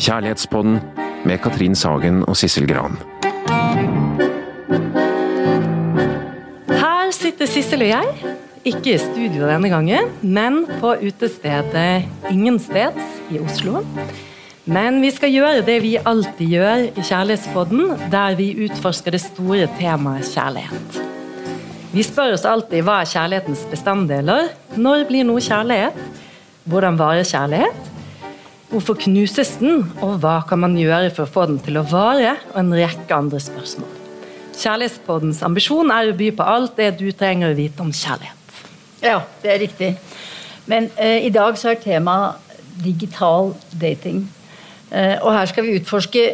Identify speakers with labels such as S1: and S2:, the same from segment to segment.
S1: Kjærlighetspodden med Katrin Sagen og Sissel Gran.
S2: Her sitter Sissel og jeg, ikke i studio denne gangen, men på utestedet Ingensteds i Oslo. Men vi skal gjøre det vi alltid gjør i Kjærlighetspodden, der vi utforsker det store temaet kjærlighet. Vi spør oss alltid hva er kjærlighetens bestanddeler? Når blir noe kjærlighet? Hvordan varer kjærlighet? Hvorfor knuses den, og hva kan man gjøre for å få den til å vare? Og en rekke andre spørsmål. Kjærlighetspoddens ambisjon er å by på alt det du trenger å vite om kjærlighet.
S3: Ja, det er riktig. Men eh, i dag så er temaet digital dating. Eh, og her skal vi utforske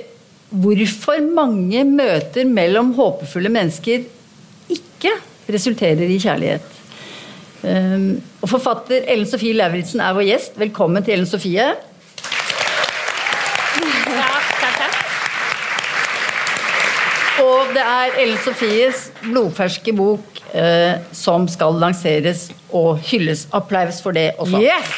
S3: hvorfor mange møter mellom håpefulle mennesker ikke resulterer i kjærlighet. Eh, og Forfatter Ellen Sofie Lauritzen er vår gjest. Velkommen til Ellen Sofie. Det er Ellen Sofies blodferske bok eh, som skal lanseres og hylles. Applaus for det også.
S2: Yes!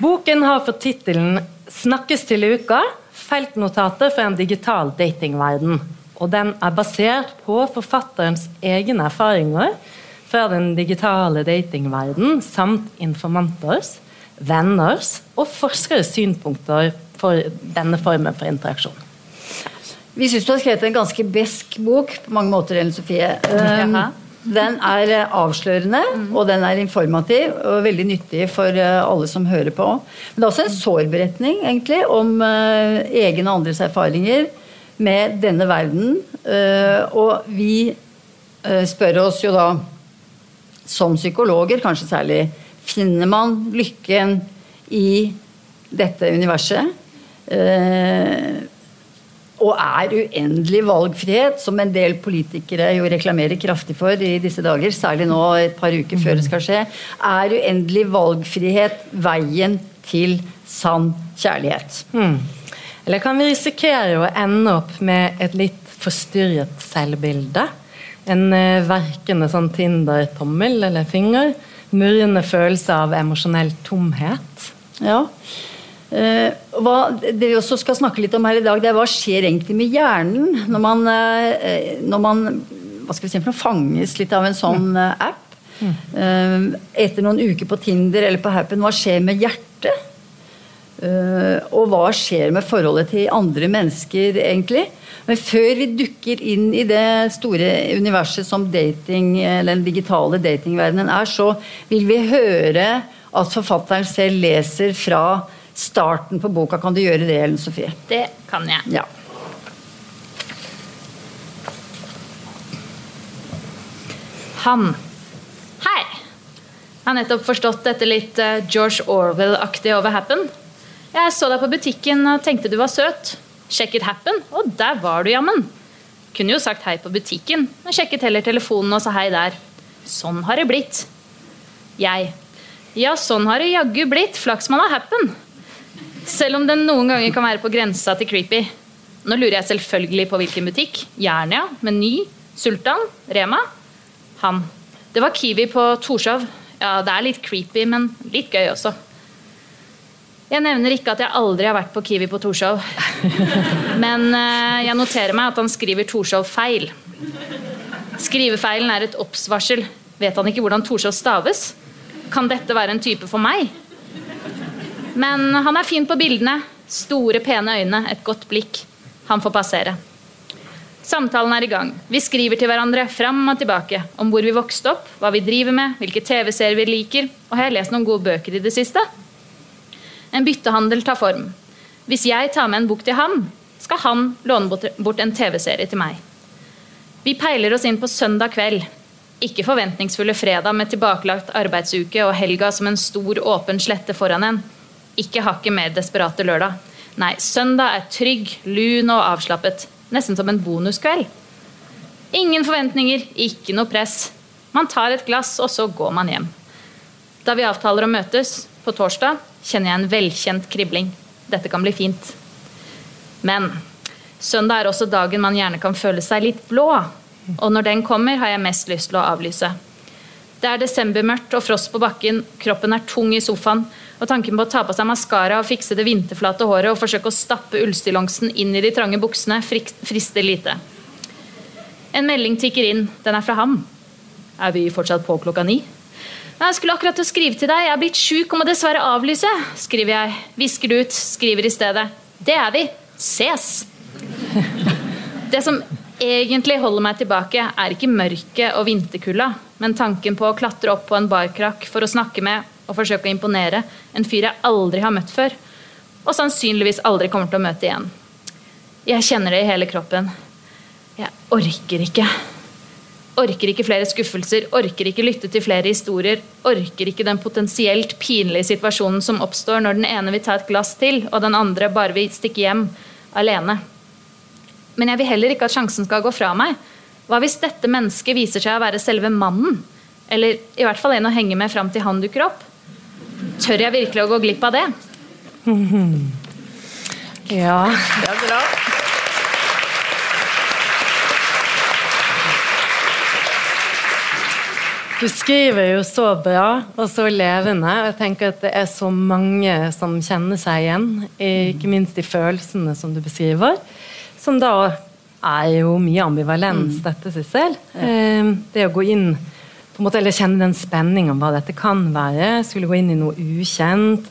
S2: Boken har fått tittelen 'Snakkes til uka feltnotater for en digital datingverden'. Og den er basert på forfatterens egne erfaringer fra den digitale datingverden, samt informanters, venners og forskeres synpunkter for denne formen for interaksjon.
S3: Vi syns du har skrevet en ganske besk bok på mange måter, Ellen Sofie. Um, den er eh, avslørende, og den er informativ og veldig nyttig for eh, alle som hører på. Men det er også en sårberetning egentlig, om uh, egen og andres erfaringer med denne verden. Uh, og vi uh, spør oss jo da, som psykologer kanskje særlig, finner man lykken i dette universet? Eh, og er uendelig valgfrihet, som en del politikere jo reklamerer kraftig for i disse dager, særlig nå et par uker før det skal skje, er uendelig valgfrihet veien til sann kjærlighet?
S2: Mm. Eller kan vi risikere å ende opp med et litt forstyrret selvbilde? En eh, verkende sånn Tinder-tommel eller finger? Murrende følelse av emosjonell tomhet?
S3: Ja. Eh, hva, det vi også skal snakke litt om her i dag, det er hva skjer egentlig med hjernen når man, eh, når man hva skal vi si, fanges litt av en sånn eh, app? Eh, etter noen uker på Tinder eller på Happen, hva skjer med hjertet? Og hva skjer med forholdet til andre mennesker, egentlig? Men før vi dukker inn i det store universet som dating, eller den digitale datingverdenen er, så vil vi høre at forfatteren selv leser fra starten på boka. Kan du gjøre det, Ellen Sofie?
S4: Det kan jeg.
S3: Ja.
S4: Han. Hei. Jeg har nettopp forstått dette litt eh, George Orwell-aktig over Happen. Jeg så deg på butikken og tenkte du var søt. Sjekket Happen, og der var du jammen. Kunne jo sagt hei på butikken, men sjekket heller telefonen og sa hei der. Sånn har det blitt. Jeg. Ja, sånn har det jaggu blitt. Flaks man av Happen. Selv om den noen ganger kan være på grensa til creepy. Nå lurer jeg selvfølgelig på hvilken butikk. Jernia, Meny, Sultan, Rema. Han. Det var Kiwi på Torshov. Ja, det er litt creepy, men litt gøy også. Jeg nevner ikke at jeg aldri har vært på Kiwi på Torshov. Men eh, jeg noterer meg at han skriver Torshov feil. Skrivefeilen er et obs-varsel. Vet han ikke hvordan Torshov staves? Kan dette være en type for meg? Men han er fin på bildene. Store, pene øyne, et godt blikk. Han får passere. Samtalen er i gang. Vi skriver til hverandre fram og tilbake om hvor vi vokste opp, hva vi driver med, hvilke TV-serier vi liker, og har jeg lest noen gode bøker i det siste? En byttehandel tar form. Hvis jeg tar med en bok til ham, skal han låne bort- en TV-serie til meg. Vi peiler oss inn på søndag kveld. Ikke forventningsfulle fredag med tilbakelagt arbeidsuke og helga som en stor, åpen slette foran en. Ikke hakket mer desperate lørdag. Nei, søndag er trygg, lun og avslappet. Nesten som en bonuskveld. Ingen forventninger, ikke noe press. Man tar et glass, og så går man hjem. Da vi avtaler å møtes, på torsdag, kjenner jeg en velkjent kribling. Dette kan bli fint. Men søndag er også dagen man gjerne kan føle seg litt blå. Og når den kommer, har jeg mest lyst til å avlyse. Det er desembermørkt og frost på bakken, kroppen er tung i sofaen, og tanken på å ta på seg maskara og fikse det vinterflate håret og forsøke å stappe ullstillongsen inn i de trange buksene frister lite. En melding tikker inn. Den er fra ham. Er vi fortsatt på klokka ni? Jeg skulle akkurat til å skrive til deg. Jeg er blitt sjuk og må dessverre avlyse. Skriver jeg. Visker det ut. Skriver i stedet. Det er vi. Ses. Det som egentlig holder meg tilbake, er ikke mørket og vinterkulda, men tanken på å klatre opp på en barkrakk for å snakke med og forsøke å imponere en fyr jeg aldri har møtt før, og sannsynligvis aldri kommer til å møte igjen. Jeg kjenner det i hele kroppen. Jeg orker ikke. Orker ikke flere skuffelser, orker ikke lytte til flere historier. Orker ikke den potensielt pinlige situasjonen som oppstår når den ene vil ta et glass til, og den andre bare vil stikke hjem alene. Men jeg vil heller ikke at sjansen skal gå fra meg. Hva hvis dette mennesket viser seg å være selve mannen? Eller i hvert fall en å henge med fram til han dukker opp? Tør jeg virkelig å gå glipp av det?
S2: Ja.
S3: Det er bra.
S2: Du skriver jo så bra og så levende. og jeg tenker at Det er så mange som kjenner seg igjen, ikke minst de følelsene som du beskriver. Som da er jo mye ambivalens, mm. dette, Sissel. Ja. det å gå inn på en måte, eller kjenne den spenningen om hva dette kan være. Skulle gå inn i noe ukjent.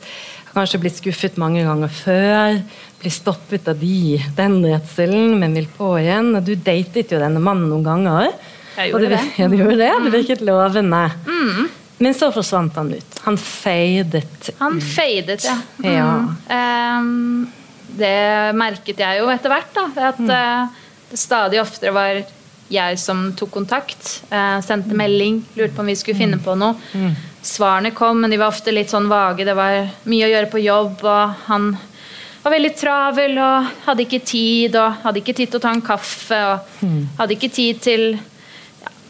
S2: Kanskje blitt skuffet mange ganger før. Bli stoppet av de, den redselen, men vil på igjen. Du datet jo denne mannen noen ganger.
S4: Jeg gjorde det.
S2: Ja, du gjorde det. Det virket lovende. Mm. Men så forsvant han ut. Han fadet
S4: Han fadet, ja. Mm. ja. Um, det merket jeg jo etter hvert. da, At mm. det stadig oftere var jeg som tok kontakt. Uh, sendte melding, lurte på om vi skulle finne på noe. Mm. Svarene kom, men de var ofte litt sånn vage. Det var mye å gjøre på jobb, og han var veldig travel og hadde ikke tid. Og hadde ikke tid til å ta en kaffe, og mm. hadde ikke tid til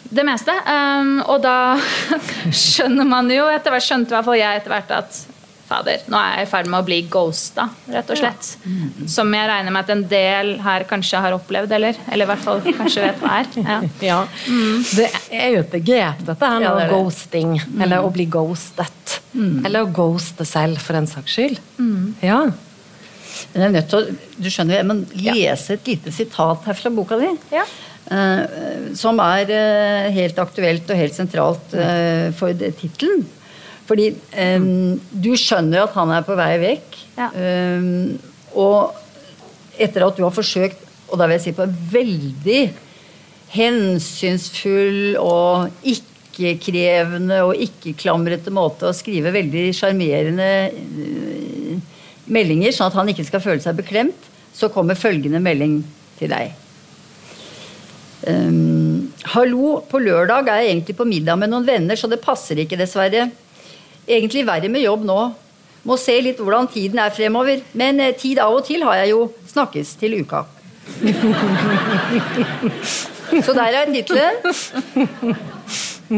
S4: det meste. Um, og da skjønner man jo etter hvert, skjønte i hvert fall jeg etter hvert at fader, nå er jeg i ferd med å bli ghosta, rett og slett. Ja. Som jeg regner med at en del her kanskje har opplevd, eller, eller i hvert fall kanskje vet hva er. Ja.
S2: ja. Mm. Det er jo et begrep, dette her med ja, det det. ghosting, mm. eller å bli ghostet. Mm. Eller å ghoste selv, for den saks skyld. Mm. Ja.
S3: Men jeg er nødt til å, du skjønner, jeg må lese et lite sitat her fra boka di. Ja. Eh, som er eh, helt aktuelt og helt sentralt eh, for tittelen. Fordi du skjønner at han er på vei vekk. Ja. og etter at du har forsøkt, og da vil jeg si på veldig hensynsfull og ikke-krevende og ikke-klamrete måte å skrive veldig sjarmerende meldinger, sånn at han ikke skal føle seg beklemt, så kommer følgende melding til deg. Um, hallo, på lørdag er jeg egentlig på middag med noen venner, så det passer ikke, dessverre. Egentlig verre med jobb nå. Må se litt hvordan tiden er fremover. Men eh, tid av og til har jeg jo. Snakkes til uka. så der er tittelen.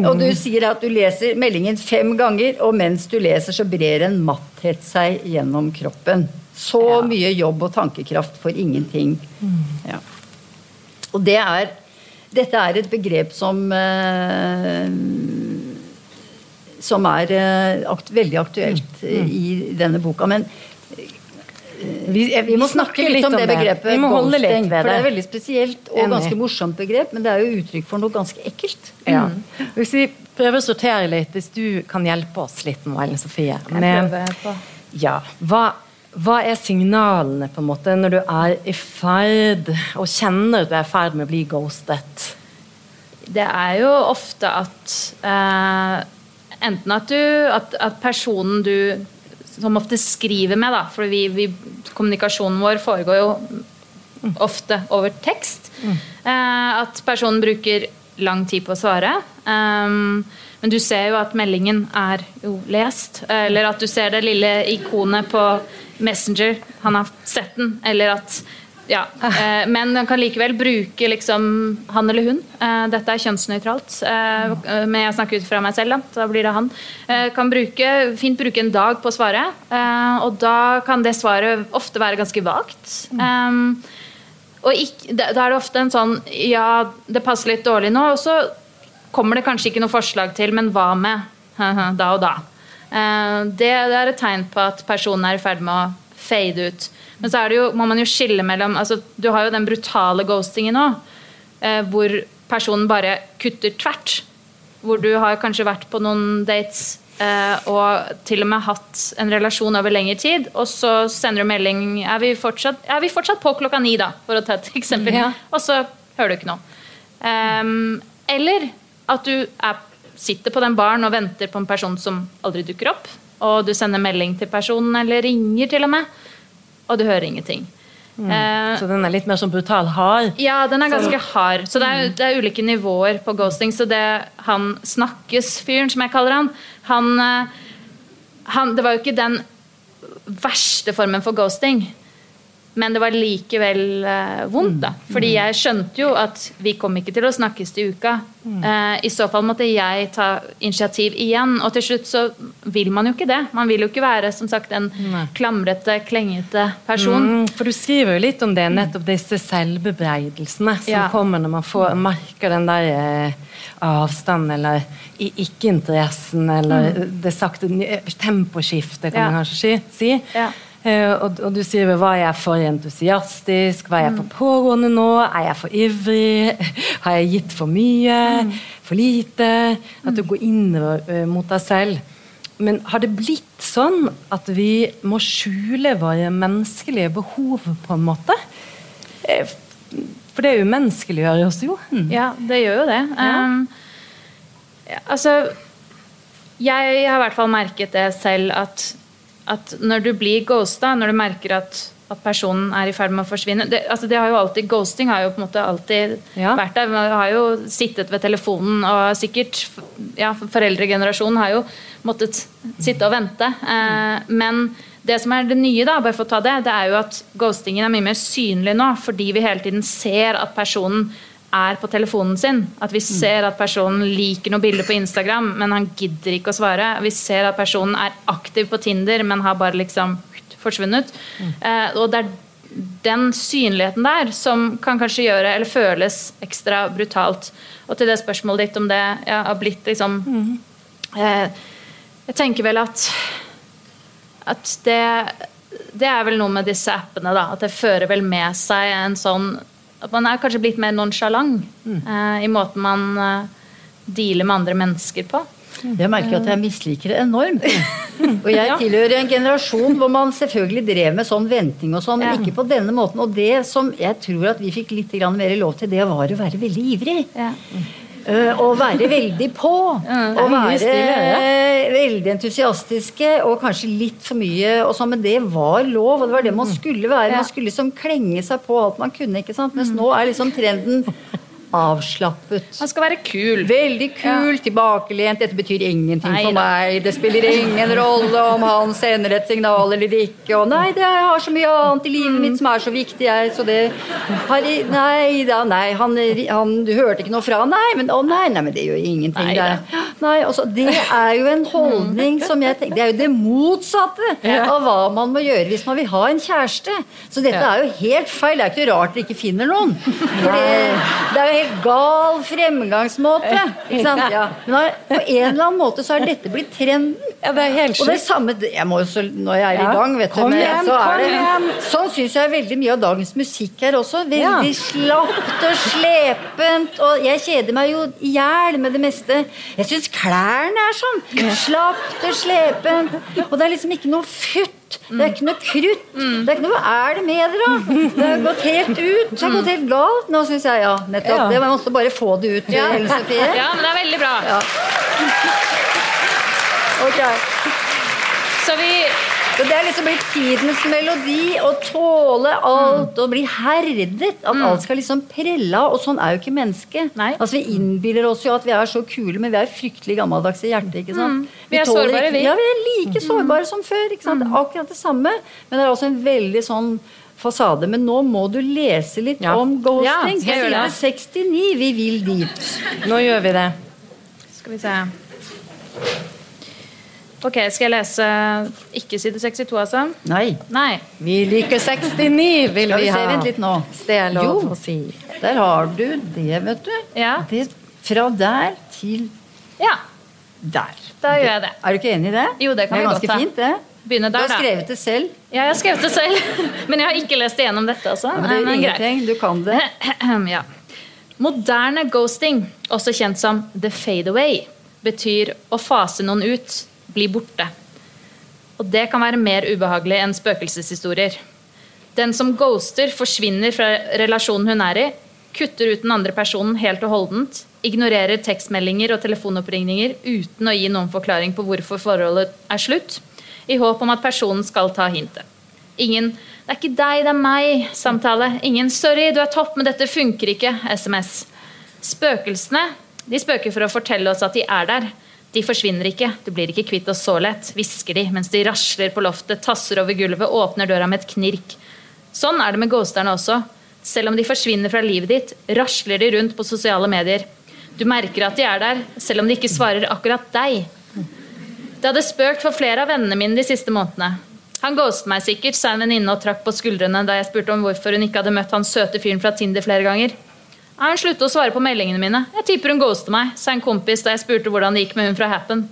S3: Og du sier at du leser meldingen fem ganger, og mens du leser, så brer en matthet seg gjennom kroppen. Så mye jobb og tankekraft for ingenting. Ja. Og det er dette er et begrep som eh, som er eh, akt, veldig aktuelt mm. i denne boka. Men vi, vi, må snakke litt, litt om det begrepet.
S2: Vi må holde litt ved det.
S3: For det er veldig spesielt og ganske morsomt begrep, men det er jo uttrykk for noe ganske ekkelt.
S2: Ja. Mm. Hvis vi prøver å sortere litt, hvis du kan hjelpe oss litt nå, Ellen Sofie med, ja, hva hva er signalene på en måte når du er i ferd og kjenner at du er i ferd med å bli ghostet?
S4: Det er jo ofte at eh, Enten at, du, at, at, personen du som ofte skriver med, da, for vi, vi, kommunikasjonen vår foregår jo ofte over tekst. Mm. Eh, at personen bruker lang tid på å svare. Um, men du ser jo at meldingen er jo lest. Eller at du ser det lille ikonet på Messenger. Han har sett den. Eller at ja, eh, Men han kan likevel bruke liksom han eller hun. Eh, dette er kjønnsnøytralt. Eh, men jeg snakker ut fra meg selv, da. Da blir det han. Eh, kan bruke, fint bruke en dag på å svare. Eh, og da kan det svaret ofte være ganske vagt. Eh, og ikke, da er det ofte en sånn Ja, det passer litt dårlig nå. Og så kommer det kanskje ikke noe forslag til, men hva med da og da? Eh, det, det er et tegn på at personen er i ferd med å fade ut. Men så det jo, må man jo skille mellom altså, Du har jo den brutale ghostingen nå, eh, hvor personen bare kutter tvert. Hvor du har kanskje vært på noen dates eh, og til og med hatt en relasjon over lengre tid, og så sender du melding er vi, fortsatt, er vi fortsatt på klokka ni, da, for å ta et eksempel.
S2: Ja.
S4: Og så hører du ikke noe. Um, eller at du er, sitter på den baren og venter på en person som aldri dukker opp, og du sender melding til personen, eller ringer til og med, og du hører ingenting. Eh,
S2: Så den er litt mer sånn brutal hard.
S4: ja, den er ganske hard. Så det er, det er ulike nivåer på ghosting. Så det han snakkes-fyren, som jeg kaller han, han, eh, han Det var jo ikke den verste formen for ghosting. Men det var likevel eh, vondt, da. Fordi jeg skjønte jo at vi kom ikke til å snakkes til uka. Eh, I så fall måtte jeg ta initiativ igjen. Og til slutt så vil man jo ikke det. Man vil jo ikke være som sagt en klamrete, klengete person.
S2: Mm, for du skriver jo litt om det, nettopp disse selvbebreidelsene som
S4: Ja.
S2: kommer når man får, merker den der eh, avstanden eller ikke-interessen eller det sakte temposkiftet, kan
S4: Mm. Ja.
S2: man kanskje si.
S4: Ja.
S2: Eh, og, og du sier hva er jeg for entusiastisk, hva er jeg for
S4: Mm.
S2: pågående nå, er jeg for ivrig, har jeg gitt for mye,
S4: Mm.
S2: for lite? At du går innover eh, mot deg selv. Men har det blitt sånn at vi må skjule våre menneskelige behov på en måte? Eh, For det umenneskeliggjør oss jo.
S4: Ja, det gjør jo det. Um, ja, altså Jeg har i hvert fall merket det selv at, at når du blir ghosta, når du merker at, at personen er i ferd med å forsvinne det, altså det har jo alltid, Ghosting har jo på en måte alltid
S2: Ja.
S4: vært der. Man har jo sittet ved telefonen, og sikkert ja, foreldregenerasjonen har jo måttet sitte og vente. Eh, men det som er det nye, da, bare for å ta det, det er jo at ghostingen er mye mer synlig nå, fordi vi hele tiden ser at personen er på telefonen sin. At vi ser at personen liker noen bilder på Instagram, men han gidder ikke å svare. Vi ser at personen er aktiv på Tinder, men har bare liksom forsvunnet. Eh, og det er den synligheten der som kan kanskje gjøre, eller føles ekstra brutalt. Og til det spørsmålet ditt om det ja, har blitt liksom eh, Jeg tenker vel at at det, det er vel noe med disse appene, da. At det fører vel med seg en sånn At man er kanskje blitt mer nonsjalant eh, i måten man uh, dealer med andre mennesker på.
S3: Jeg merker at jeg misliker det enormt. Og jeg tilhører en generasjon hvor man selvfølgelig drev med sånn venting og sånn, men
S4: Ja.
S3: ikke på denne måten. Og det som jeg tror at vi fikk litt mer lov til, det var å være veldig ivrig.
S4: Ja.
S3: Eh, og være veldig på.
S2: Å
S3: være veldig entusiastiske, og kanskje litt for mye. Og sånn, men det var lov, og det var det man skulle være. Man skulle liksom klenge seg på alt man kunne. ikke sant? Mens nå er liksom trenden avslappet.
S4: Han skal være kul.
S3: Veldig kul, tilbakelent. Dette betyr ingenting
S4: Nei
S3: for
S4: da.
S3: meg. Det spiller ingen rolle om han sender et signal eller ikke. Og nei, det jeg har så mye annet i livet mitt som er så viktig, jeg, så det har, Nei da, nei. Han, han, du hørte ikke noe fra? Nei, men å nei, nei, men det gjør ingenting.
S4: Nei
S3: det, nei, altså, det er jo en holdning som jeg tenker Det er jo det motsatte av hva man må gjøre hvis man vil ha en kjæreste. Så dette er jo helt feil. Det er ikke rart dere ikke finner noen. For det, det er jo helt gal fremgangsmåte. Ikke sant? Ja. Men på en eller annen måte så har dette blitt trenden.
S2: Ja, det er helt
S3: Og det samme jeg må jo Når jeg er i gang, vet du men så er det. Sånn syns jeg veldig mye av dagens musikk her også. Veldig slapt og slepent. Og jeg kjeder meg jo i hjel med det meste. Jeg syns klærne er sånn. Slapt og slepent. Og det er liksom ikke noe futt. Det er ikke noe krutt. Det er ikke noe Hva er det med dere, da? Det har gått helt ut. Det har gått helt galt. Nå syns jeg ja, nettopp.
S2: Ja.
S3: Det måtte bare få det ut.
S4: Ja. Ja, men det er veldig bra.
S3: Ja. Ok.
S4: Så vi
S3: Så det er liksom blitt tidens melodi å tåle alt og bli herdet. At alt skal liksom prelle av. Og sånn er jo ikke mennesket. Altså Vi innbiller oss jo at vi er så kule, men vi er fryktelig gammeldagse i hjertet. ikke sant?
S4: Vi er
S3: tåler
S4: sårbare,
S3: ikke-
S4: vi.
S3: Ja, vi er like sårbare som før. ikke sant? Akkurat det samme. Men det er også en veldig sånn fasade. Men nå må du lese litt
S2: Ja.
S3: om ghosting.
S4: Ja,
S3: Side 69. Vi vil dit.
S2: Nå gjør vi det.
S4: Skal vi se. Ok, skal jeg lese ikke side 62, altså?
S3: Nei.
S4: Nei.
S2: Vi liker 69, vil
S3: Skal
S2: vi ha.
S3: vent litt nå.
S2: Det er lov
S3: Jo.
S2: å si.
S3: Der har du det, vet du.
S4: Ja.
S3: Det Fra der til
S4: Ja,
S3: der.
S4: da gjør jeg det.
S3: Er du ikke enig i det?
S4: Jo, det kan
S3: det
S4: vi
S3: er
S4: godt
S3: ganske fint, det.
S4: Begynne
S3: Du har skrevet det selv.
S4: Ja, jeg har skrevet det selv, men jeg har ikke lest igjennom dette. Altså.
S3: Ja, men det er ingenting. Du kan det.
S4: ja. Moderne ghosting, også kjent som the fade away, betyr å fase noen ut, bli borte. Og det kan være mer ubehagelig enn spøkelseshistorier. Den som ghoster, forsvinner fra relasjonen hun er i, kutter ut den andre personen helt og holdent, ignorerer tekstmeldinger og telefonoppringninger uten å gi noen forklaring på hvorfor forholdet er slutt, i håp om at personen skal ta hintet. Ingen 'det er ikke deg, det er meg'-samtale. Ingen 'sorry, du er topp, men dette funker ikke'-SMS. Spøkelsene de spøker for å fortelle oss at de er der. De forsvinner ikke, du blir ikke kvitt oss så lett, hvisker de mens de rasler på loftet, tasser over gulvet, åpner døra med et knirk. Sånn er det med ghosterne også. Selv om de forsvinner fra livet ditt, rasler de rundt på sosiale medier. Du merker at de er der, selv om de ikke svarer akkurat deg. Det hadde spøkt for flere av vennene mine de siste månedene. Han ghostet meg sikkert, sa en venninne og trakk på skuldrene da jeg spurte om hvorfor hun ikke hadde møtt han søte fyren fra Tinder flere ganger. Ja, hun sluttet å svare på meldingene mine. Jeg tipper hun ghostet meg, sa en kompis da jeg spurte hvordan det gikk med hun fra Happen.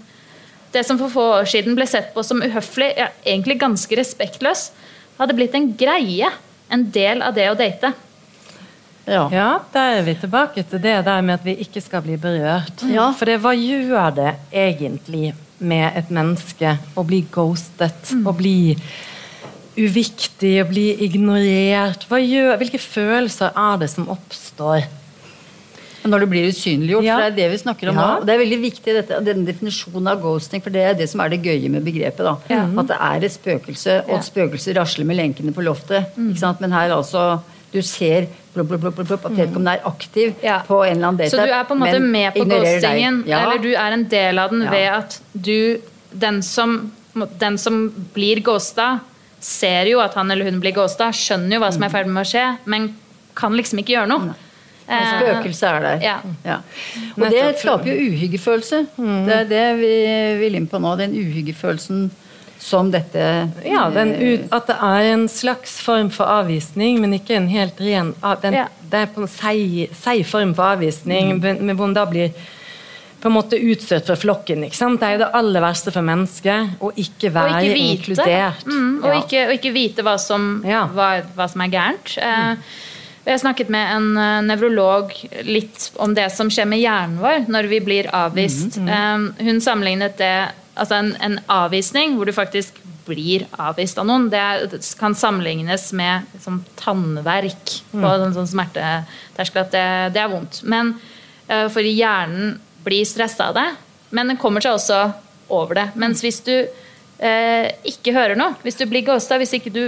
S4: Det som for få år siden ble sett på som uhøflig, ja, egentlig ganske respektløs, hadde blitt en greie. En del av det å date.
S3: Ja.
S2: Ja, der er vi tilbake til det der med at vi ikke skal bli berørt.
S3: Ja.
S2: For det, hva gjør det egentlig med et menneske å bli ghostet? Å bli uviktig, å bli ignorert? Hva gjør, hvilke følelser er det som oppstår?
S3: Når du blir usynliggjort.
S2: Ja.
S3: for Det er det vi snakker om
S2: Ja.
S3: nå. Det er veldig viktig dette, denne definisjonen av ghosting, for det er det som er det gøye med begrepet. da. At det er et spøkelse, og
S2: Ja.
S3: et spøkelse rasler med lenkene på loftet. ikke sant? Men her altså Du ser blubb, blubb, blubb, blubb, at vedkommende er aktiv
S4: Ja.
S3: på en eller annen date.
S4: Så du er på en måte med på ghostingen,
S3: Ja.
S4: eller du er en del av den
S3: Ja.
S4: ved at du Den som, den som blir ghosta, ser jo at han eller hun blir ghosta, skjønner jo hva som er i ferd med å skje, men kan liksom ikke gjøre noe. Eh,
S3: Spøkelset er der.
S4: Ja.
S3: Og det skaper jo uhyggefølelse. Det er det vi vil inn på nå. Den uhyggefølelsen som dette
S2: Ja, den At det er en slags form for avvisning, men ikke en helt ren den,
S4: Ja.
S2: Det er på en seig, seig form for avvisning, men men hvor man da blir på en måte utstøtt fra flokken. ikke sant? Det er jo det aller verste for mennesket å ikke
S4: Og
S2: være
S4: ikke vite.
S2: inkludert.
S4: Mm, og,
S2: Ja.
S4: ikke, og ikke vite hva som,
S2: Ja.
S4: hva, hva som er gærent. Eh, jeg snakket med en eh, nevrolog litt om det som skjer med hjernen vår når vi blir avvist. Eh, hun sammenlignet det Altså en, en avvisning hvor du faktisk blir avvist av noen, det, kan sammenlignes med liksom, tannverk på en sånn smerteterskel. At det, det er vondt. Men eh, for hjernen blir stressa av det, men den kommer seg også over det. Mens hvis du eh, ikke hører noe, hvis du blir ghosta, hvis ikke du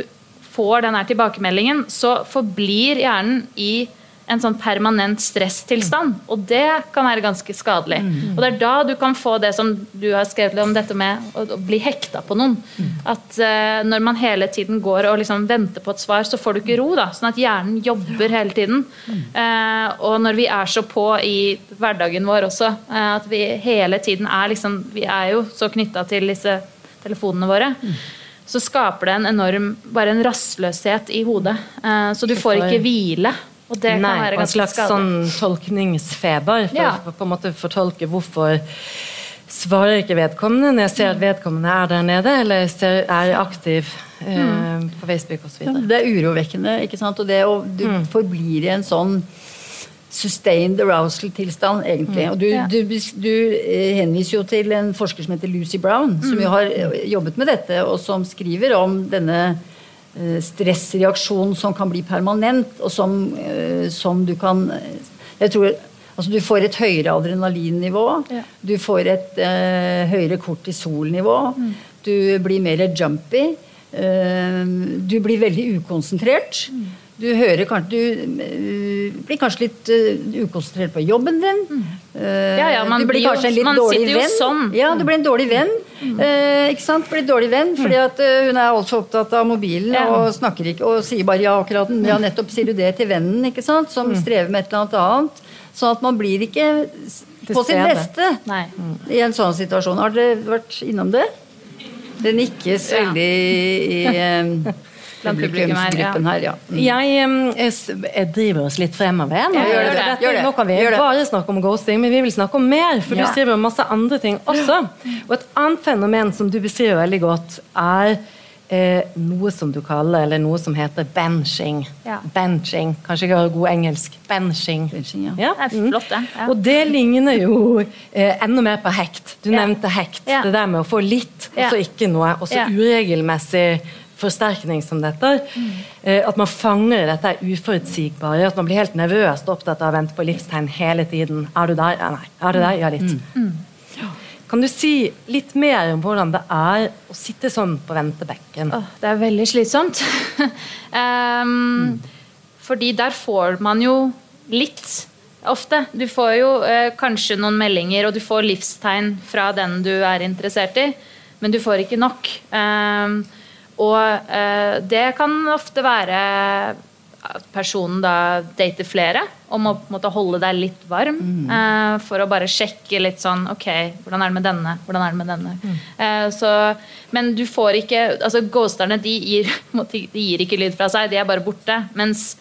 S4: får denne tilbakemeldingen, så forblir hjernen i en sånn permanent stresstilstand. Og det kan være ganske skadelig. Og det er da du kan få det som du har skrevet om dette med å, bli hekta på noen. At uh, når man hele tiden går og liksom venter på et svar, så får du ikke ro. da, Sånn at hjernen jobber hele tiden. Uh, og når vi er så på i hverdagen vår også, uh, at vi hele tiden er liksom Vi er jo så knytta til disse telefonene våre. Så skaper det en enorm bare en rastløshet i hodet. Eh, så du får ikke hvile. Og det kan
S2: Nei,
S4: være
S2: og en slags
S4: skadelig.
S2: sånn tolkningsfeber. For
S4: Ja.
S2: å på en måte fortolke hvorfor svarer ikke vedkommende når jeg ser at vedkommende er der nede, eller ser, er aktiv eh,
S4: Mm.
S2: på Facebook osv.
S3: Ja, Det er urovekkende, ikke sant. Og det å du
S4: Mm.
S3: forblir i en sånn sustained arousal-tilstand, egentlig. Og du,
S4: Ja.
S3: du, du eh, henviser jo til en forsker som heter Lucy Brown, som
S4: Mm.
S3: jo har eh, jobbet med dette, og som skriver om denne eh, stressreaksjonen som kan bli permanent, og som, som du kan Jeg tror Altså, du får et høyere adrenalinnivå.
S4: Ja.
S3: Du får et eh, høyere kortisolnivå. Du blir mer jumpy. Eh, du blir veldig ukonsentrert. Du hører kanskje Du eh, blir kanskje litt eh, ukonsentrert på jobben din. Eh,
S4: Ja, ja, man
S3: du blir kanskje en litt dårlig venn.
S4: sånn.
S3: Ja, du blir en dårlig venn. Eh, ikke sant? Blir en dårlig venn fordi at hun er altfor opptatt av mobilen
S4: Ja.
S3: og snakker ikke og sier bare ja akkurat. Ja, nettopp sier du det til vennen, ikke sant? Som strever med et eller annet annet. Sånn at man blir ikke på
S2: sin
S3: beste
S4: Nei.
S3: i en sånn situasjon. Har dere vært innom det? Det nikkes veldig i, eh, publikumsgruppen her. Ja. Mm.
S2: Jeg, jeg, jeg driver oss litt fremover. Nå,
S4: Ja, gjør
S3: det.
S2: Dette-
S3: Gjør det.
S2: nå kan vi
S3: Gjør det.
S2: bare snakke om ghosting, men vi vil snakke om mer. For
S3: Ja.
S2: du skriver om masse andre ting også. Og et annet fenomen som du beskriver veldig godt, er eh, noe som du kaller, eller noe som heter benching.
S4: Ja.
S2: Benching. Kanskje ikke har god engelsk. Benching.
S3: Benching, ja.
S2: Ja,
S4: Det er
S2: mm.
S4: flott, det. Ja.
S2: Og det ligner jo eh, enda mer på hekt. Du
S4: Ja.
S2: nevnte hekt.
S4: Ja.
S2: Det der med å få litt, og så ikke noe. Og så
S4: Ja.
S2: uregelmessig forsterkning som dette. Mm. at man fanger dette uforutsigbare. At man blir helt nervøst opptatt av å vente på livstegn hele tiden. Er du der? Ja, nei. Er du der? Ja, litt. Kan du si litt mer om hvordan det er å sitte sånn på ventebekken?
S4: Oh, det er veldig slitsomt. Ehm, Fordi der får man jo litt ofte. Du får jo eh, kanskje noen meldinger, og du får livstegn fra den du er interessert i, men du får ikke nok. Ehm, og eh, det kan ofte være at personen da dater flere og må på en måte holde deg litt varm eh, for å bare sjekke litt sånn Ok, hvordan er det med denne? Hvordan er det med denne? Eh, så, men du får ikke altså Ghosterne de gir, de gir ikke lyd fra seg, de er bare borte. Mens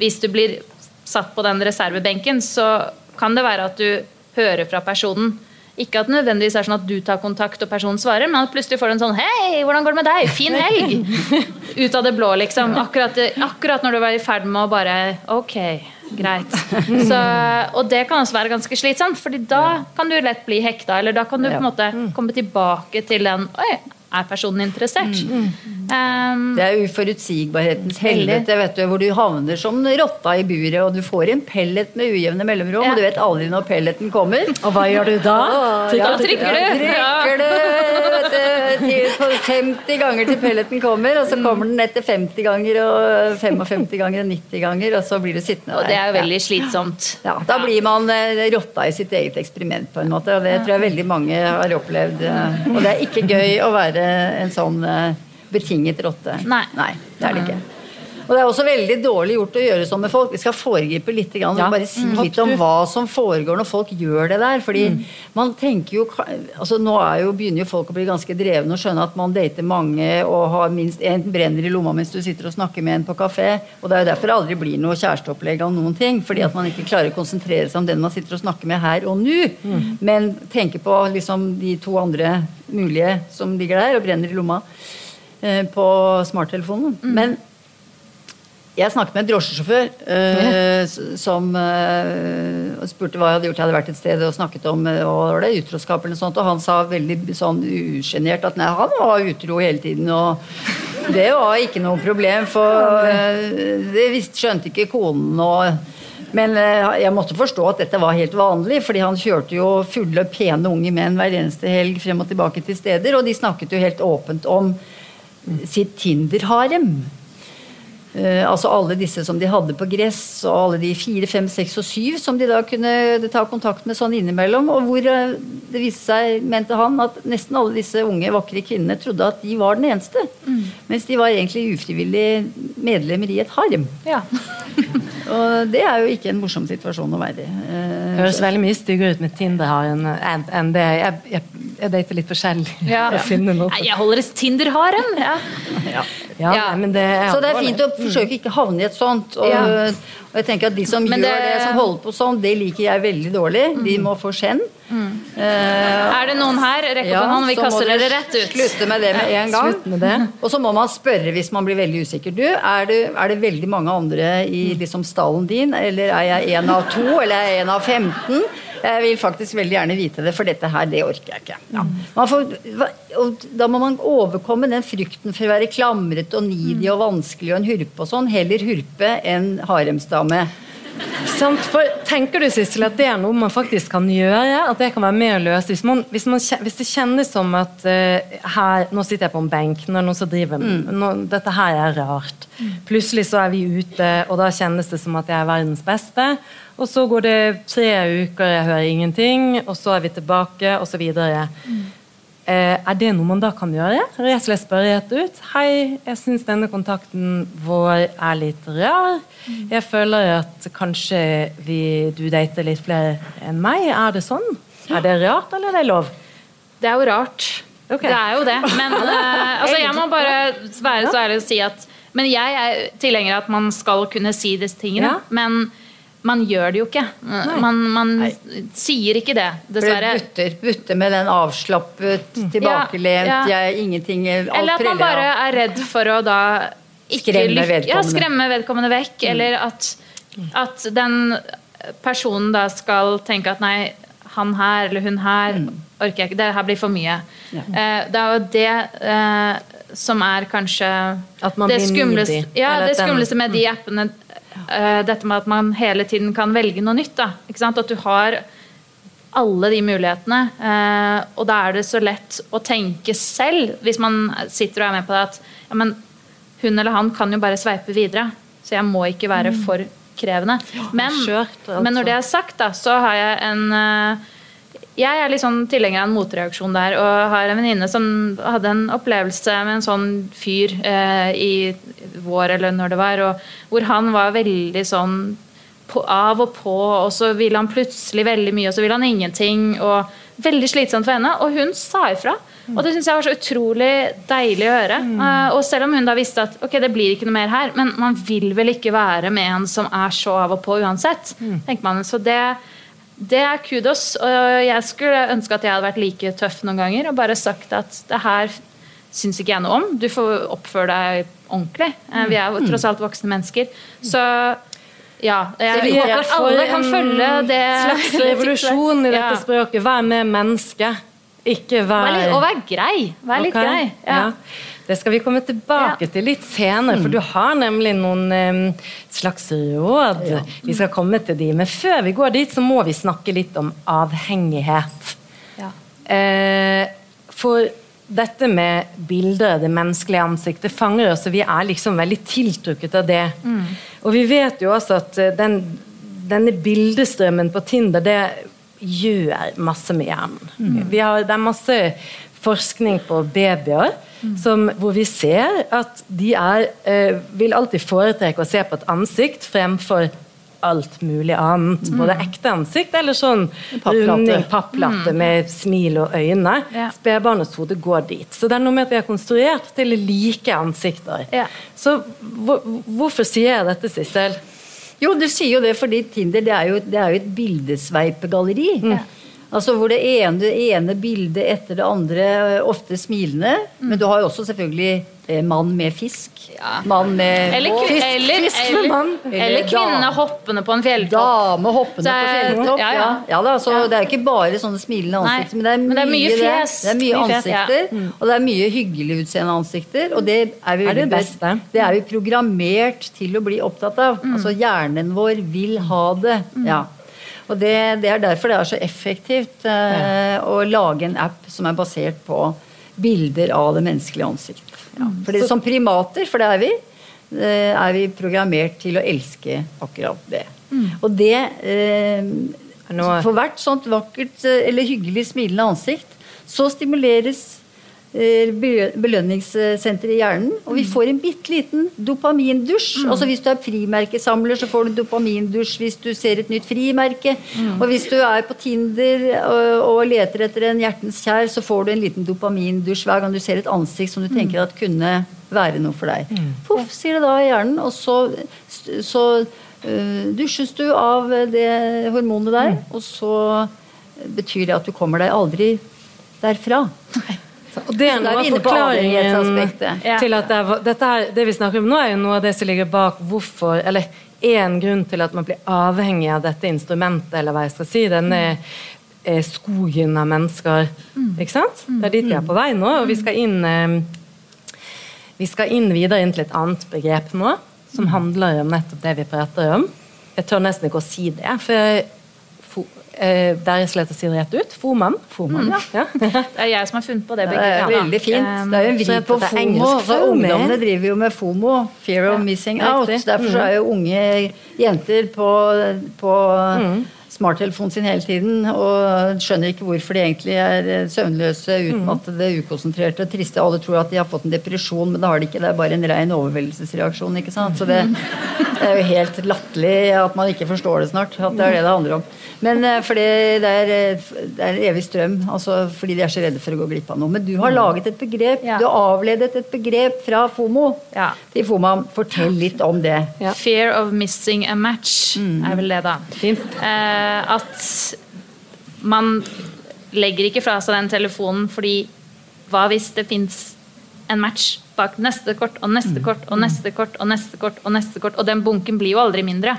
S4: hvis du blir satt på den reservebenken, så kan det være at du hører fra personen. Ikke at det nødvendigvis er sånn at du tar kontakt og personen svarer, men at plutselig får du en sånn Hei, hvordan går det med deg? Fin helg! Ut av det blå, liksom. Akkurat, akkurat når du var i ferd med å bare Ok, greit. Så, og det kan også være ganske slitsomt, Fordi da kan du lett bli hekta, eller da kan du på en måte komme tilbake til den Oi, er personen interessert? Um,
S3: Det er uforutsigbarhetens helvete, vet du, hvor du havner som rotta i buret, og du får en pellet med ujevne mellomrom,
S4: Ja.
S3: og du vet aldri når pelleten kommer.
S2: Og hva gjør du da?
S3: Ja,
S4: Da trykker du.
S3: Trykker du til, på 50 ganger til pelleten kommer, og så kommer den etter 50 ganger og 55 ganger og 90 ganger, og så blir du sittende
S4: og det er jo
S3: der.
S4: veldig slitsomt.
S3: Ja, da blir man eh, rotta i sitt eget eksperiment, på en måte. Og det tror jeg veldig mange har opplevd. eh, Og det er ikke gøy å være en sånn eh, betinget rotte.
S4: Nei.
S3: det er det ikke. Og det er også veldig dårlig gjort å gjøre sånn med folk. Vi skal foregripe litt grann,
S2: Ja.
S3: bare si
S2: Mm.
S3: litt om hva som foregår når folk gjør det der. Fordi man tenker jo altså Nå er jo, begynner jo folk å bli ganske drevne og skjønne at man dater mange og har minst én brenner i lomma mens du sitter og snakker med en på kafé. Og det er jo derfor det aldri blir noe kjæresteopplegg av noen ting. Fordi at man ikke klarer å konsentrere seg om den man sitter og snakker med her og nå. Men tenker på liksom de to andre mulige som ligger der og brenner i lomma på smarttelefonen. Men jeg snakket med en drosjesjåfør uh, som uh, spurte hva jeg hadde gjort. Jeg hadde vært et sted og snakket om uh, var det, utroskap eller noe sånt, og han sa veldig sånn usjenert at nei, han var utro hele tiden. og det var ikke noe problem, for uh, det visste, skjønte ikke konen. og men eh, jeg måtte forstå at dette var helt vanlig, fordi han kjørte jo fulle, pene unge menn hver eneste helg frem og tilbake til steder, og de snakket jo helt åpent om sitt Tinder-harem. Uh, altså alle disse som de hadde på gress, og alle de fire, fem, seks og syv som de da kunne ta kontakt med sånn innimellom. Og hvor uh, det viste seg, mente han, at nesten alle disse unge, vakre kvinnene trodde at de var den eneste. Mens de var egentlig ufrivillig medlemmer i et harem.
S4: Ja.
S3: Og det er jo ikke en morsom situasjon å være i. Uh,
S2: høres veldig mye styggere ut med Tinder-harem enn en, det. Jeg, jeg, jeg dater litt forskjellig.
S4: Ja. Nei, Jeg holder et Tinder-harem. Ja.
S2: Ja,
S4: Ja.
S2: nei, men det er
S3: Så det er fint å forsøke ikke havne i et sånt. Og,
S4: Ja.
S3: og jeg tenker at de som
S4: Men
S3: gjør
S4: det-
S3: det, som holder på sånn, det liker jeg veldig dårlig. De må få skjenn. Eh,
S4: Er det noen her? Rekk opp en hånd, vi kaster dere rett ut.
S3: Slutte med det med en gang.
S2: Med det.
S3: Og så må man spørre hvis man blir veldig usikker. Du, er det, er det veldig mange andre i liksom stallen din, eller er jeg en av to, eller er jeg en av 15? Jeg vil faktisk veldig gjerne vite det, for dette her, det orker jeg ikke. Ja. Man får, og da må man overkomme den frykten for å være klamret og nidig og vanskelig og en hurpe og sånn. Heller hurpe enn haremsdame.
S2: Sant? For, tenker du Sissel, at det er noe man faktisk kan gjøre? At det kan være mer løst? Hvis, man, hvis, man, hvis det kjennes som at uh, her, Nå sitter jeg på en benk, nå er det noen som driver nå, Dette her er rart. Plutselig så er vi ute, og da kjennes det som at jeg er verdens beste. Og så går det tre uker, jeg hører ingenting, og så er vi tilbake, osv. Eh, er det noe man da kan gjøre? Rett og slett spørre rett ut. Hei, jeg syns denne kontakten vår er litt rar. Jeg føler at kanskje vi, du dater litt flere enn meg. Er det sånn? Er det rart, eller er det lov?
S4: Det er jo rart.
S2: Okay.
S4: Det er jo det. Men eh, altså, jeg må bare være så ærlig og si at Men jeg er tilhenger av at man skal kunne si disse tingene.
S2: Ja.
S4: Men man gjør det jo ikke. Man, man sier ikke det, dessverre.
S3: butter, butter med den avslappet, tilbakelent,
S4: Ja, ja.
S3: jeg ingenting alt
S4: Eller at man bare er redd for å da ikke
S3: Skremme
S4: vedkommende, Ja.
S3: Mm.
S4: skremme vedkommende vekk. Eller at, at den personen da skal tenke at nei, han her eller hun her
S3: Mm.
S4: orker jeg ikke. Det her blir for mye. Ja. det er jo det eh, som er kanskje det skumleste, ja, det skumleste med de appene. Eh, dette med at man hele tiden kan velge noe nytt. Da. Ikke sant? At du har alle de mulighetene. Eh, og da er det så lett å tenke selv, hvis man sitter og er med på det, at ja, men hun eller han kan jo bare sveipe videre. Så jeg må ikke være for krevende. Men,
S2: altså.
S4: men når det er sagt, da, så har jeg en eh, jeg er litt sånn tilhenger av en motreaksjon der, og har en venninne som hadde en opplevelse med en sånn fyr eh, i vår, eller når det var, og hvor han var veldig sånn på, av og på, og så ville han plutselig veldig mye, og så ville han ingenting. og Veldig slitsomt for henne, og hun sa ifra. Og det syns jeg var så utrolig deilig å høre. Eh, og selv om hun da visste at ok, det blir ikke noe mer her, men man vil vel ikke være med en som er så av og på uansett. tenker man. Så det, det er kudos. Og jeg skulle ønske at jeg hadde vært like tøff noen ganger og bare sagt at det her syns ikke jeg noe om. Du får oppføre deg ordentlig. Eh, Vi er jo tross alt voksne mennesker. Så ja. Jeg,
S2: jeg
S4: håper
S2: er
S4: at alle kan
S2: følge
S4: følge
S2: en
S4: det
S2: slags revolusjon i dette språket. Vær med menneske, ikke vær
S4: Vær litt, og vær grei. Vær litt
S2: okay.
S4: grei. Ja.
S2: Det skal vi komme tilbake
S4: Ja.
S2: til litt senere, for du har nemlig noen eh, slags råd. Vi skal komme til de, Men før vi går dit, så må vi snakke litt om avhengighet.
S4: Ja.
S2: Eh, for dette med bilder det menneskelige ansiktet, fanger oss, og vi er liksom veldig tiltrukket av det. Og vi vet jo også at eh, den, denne bildestrømmen på Tinder, det gjør masse med hjernen. Vi har, det er masse forskning på babyer som, hvor vi ser at de er, eh, vil alltid foretrekke å se på et ansikt fremfor alt mulig annet. Både ekte ansikt eller sånn
S3: Papplatte.
S2: runding, papplatte med smil og øyne.
S4: Ja.
S2: Spedbarnets hode går dit. Så det er noe med at vi er konstruert til like ansikter.
S4: Ja.
S2: Så hvor, hvorfor sier jeg dette, Sissel?
S3: Jo, du sier jo det fordi Tinder det er jo, det er jo et bildesveipegalleri. Altså Hvor det ene, det ene bildet etter det andre, eh, ofte smilende. Men du har jo også selvfølgelig mann med fisk.
S4: Ja.
S3: Mann med
S4: Eller,
S3: båt.
S4: fisk, eller,
S2: fisk med mann.
S4: eller
S3: Eller
S4: kvinne hoppende på en fjelltopp.
S3: Dame hoppende
S4: Så
S3: på
S4: er-
S3: fjelltopp.
S4: ja,
S3: Ja,
S4: ja.
S3: da, så
S4: Ja.
S3: Det er ikke bare sånne smilende
S4: Nei,
S3: ansikter, men det er mye,
S4: men det er mye fjes.
S3: Det, det er mye,
S4: Mye fjes, ja.
S3: ansikter, og det er mye hyggelig utseende ansikter. Og det er vi,
S2: Er det beste?
S3: det er vi programmert til å bli opptatt av.
S4: Mm.
S3: Altså Hjernen vår vil ha det. Ja. Og det, det er derfor det er så effektivt eh, å lage en app som er basert på bilder av det menneskelige ansikt. Ja.
S4: Mm.
S3: Fordi Som primater, for det er vi, eh, er vi programmert til å elske akkurat det.
S4: Mm.
S3: Og det eh, For hvert sånt vakkert eh, eller hyggelig smilende ansikt, så stimuleres eh, belø- belønningssenteret i hjernen, og vi får en bitte liten dopamindusj. Altså Hvis du er frimerkesamler, så får du dopamindusj hvis du ser et nytt frimerke. Og hvis du er på Tinder og, og leter etter en hjertens kjær, så får du en liten dopamindusj hver gang du ser et ansikt som du tenker at kunne være noe for deg. Poff, sier det da i hjernen, og så, så uh, dusjes du av det hormonet der, og så betyr det at du kommer deg aldri derfra.
S2: Og det er noe av forklaringen til at det er, dette her, det vi snakker om nå, er jo noe av det som ligger bak hvorfor Eller én grunn til at man blir avhengig av dette instrumentet, eller hva jeg skal si. Denne eh, skogen av mennesker. Ikke sant? Det er dit vi er på vei nå, og vi skal inn eh, Vi skal inn videre inn til et annet begrep nå, som handler om nettopp det vi prater om. Jeg tør nesten ikke å si det, for jeg, eh, det er så lett å si det rett ut. Foman. Foman mm. ja.
S4: Det er jeg som har funnet på det
S3: Det er veldig fint.
S4: Um,
S3: Det er jo en vri på FOMO. Altså, ungdommene driver jo med FOMO, fear of missing out.
S2: riktig.
S3: Derfor så er jo unge jenter på, på smarttelefonen sin hele tiden og skjønner ikke hvorfor de egentlig er eh, søvnløse, utmattede, ukonsentrerte og triste. Alle tror at de har fått en depresjon, men det har de ikke. Det er bare en rein overveldelsesreaksjon. ikke sant? Så det, Det er jo helt latterlig at man ikke forstår det snart. At det er det det handler om. Men eh, fordi det er, eh, det er evig strøm. Altså fordi de er så redde for å gå glipp av noe. Men du har laget et begrep.
S4: Ja.
S3: Du har avledet et begrep fra FOMO
S4: Ja.
S3: til FOMA. Fortell litt om det.
S2: Ja.
S4: Fear of missing a match er vel det, da.
S2: Fint.
S4: Eh, at man legger ikke fra seg den telefonen fordi hva hvis det fins en match bak neste kort og neste kort og neste kort og neste kort og neste kort, og den bunken blir jo aldri mindre.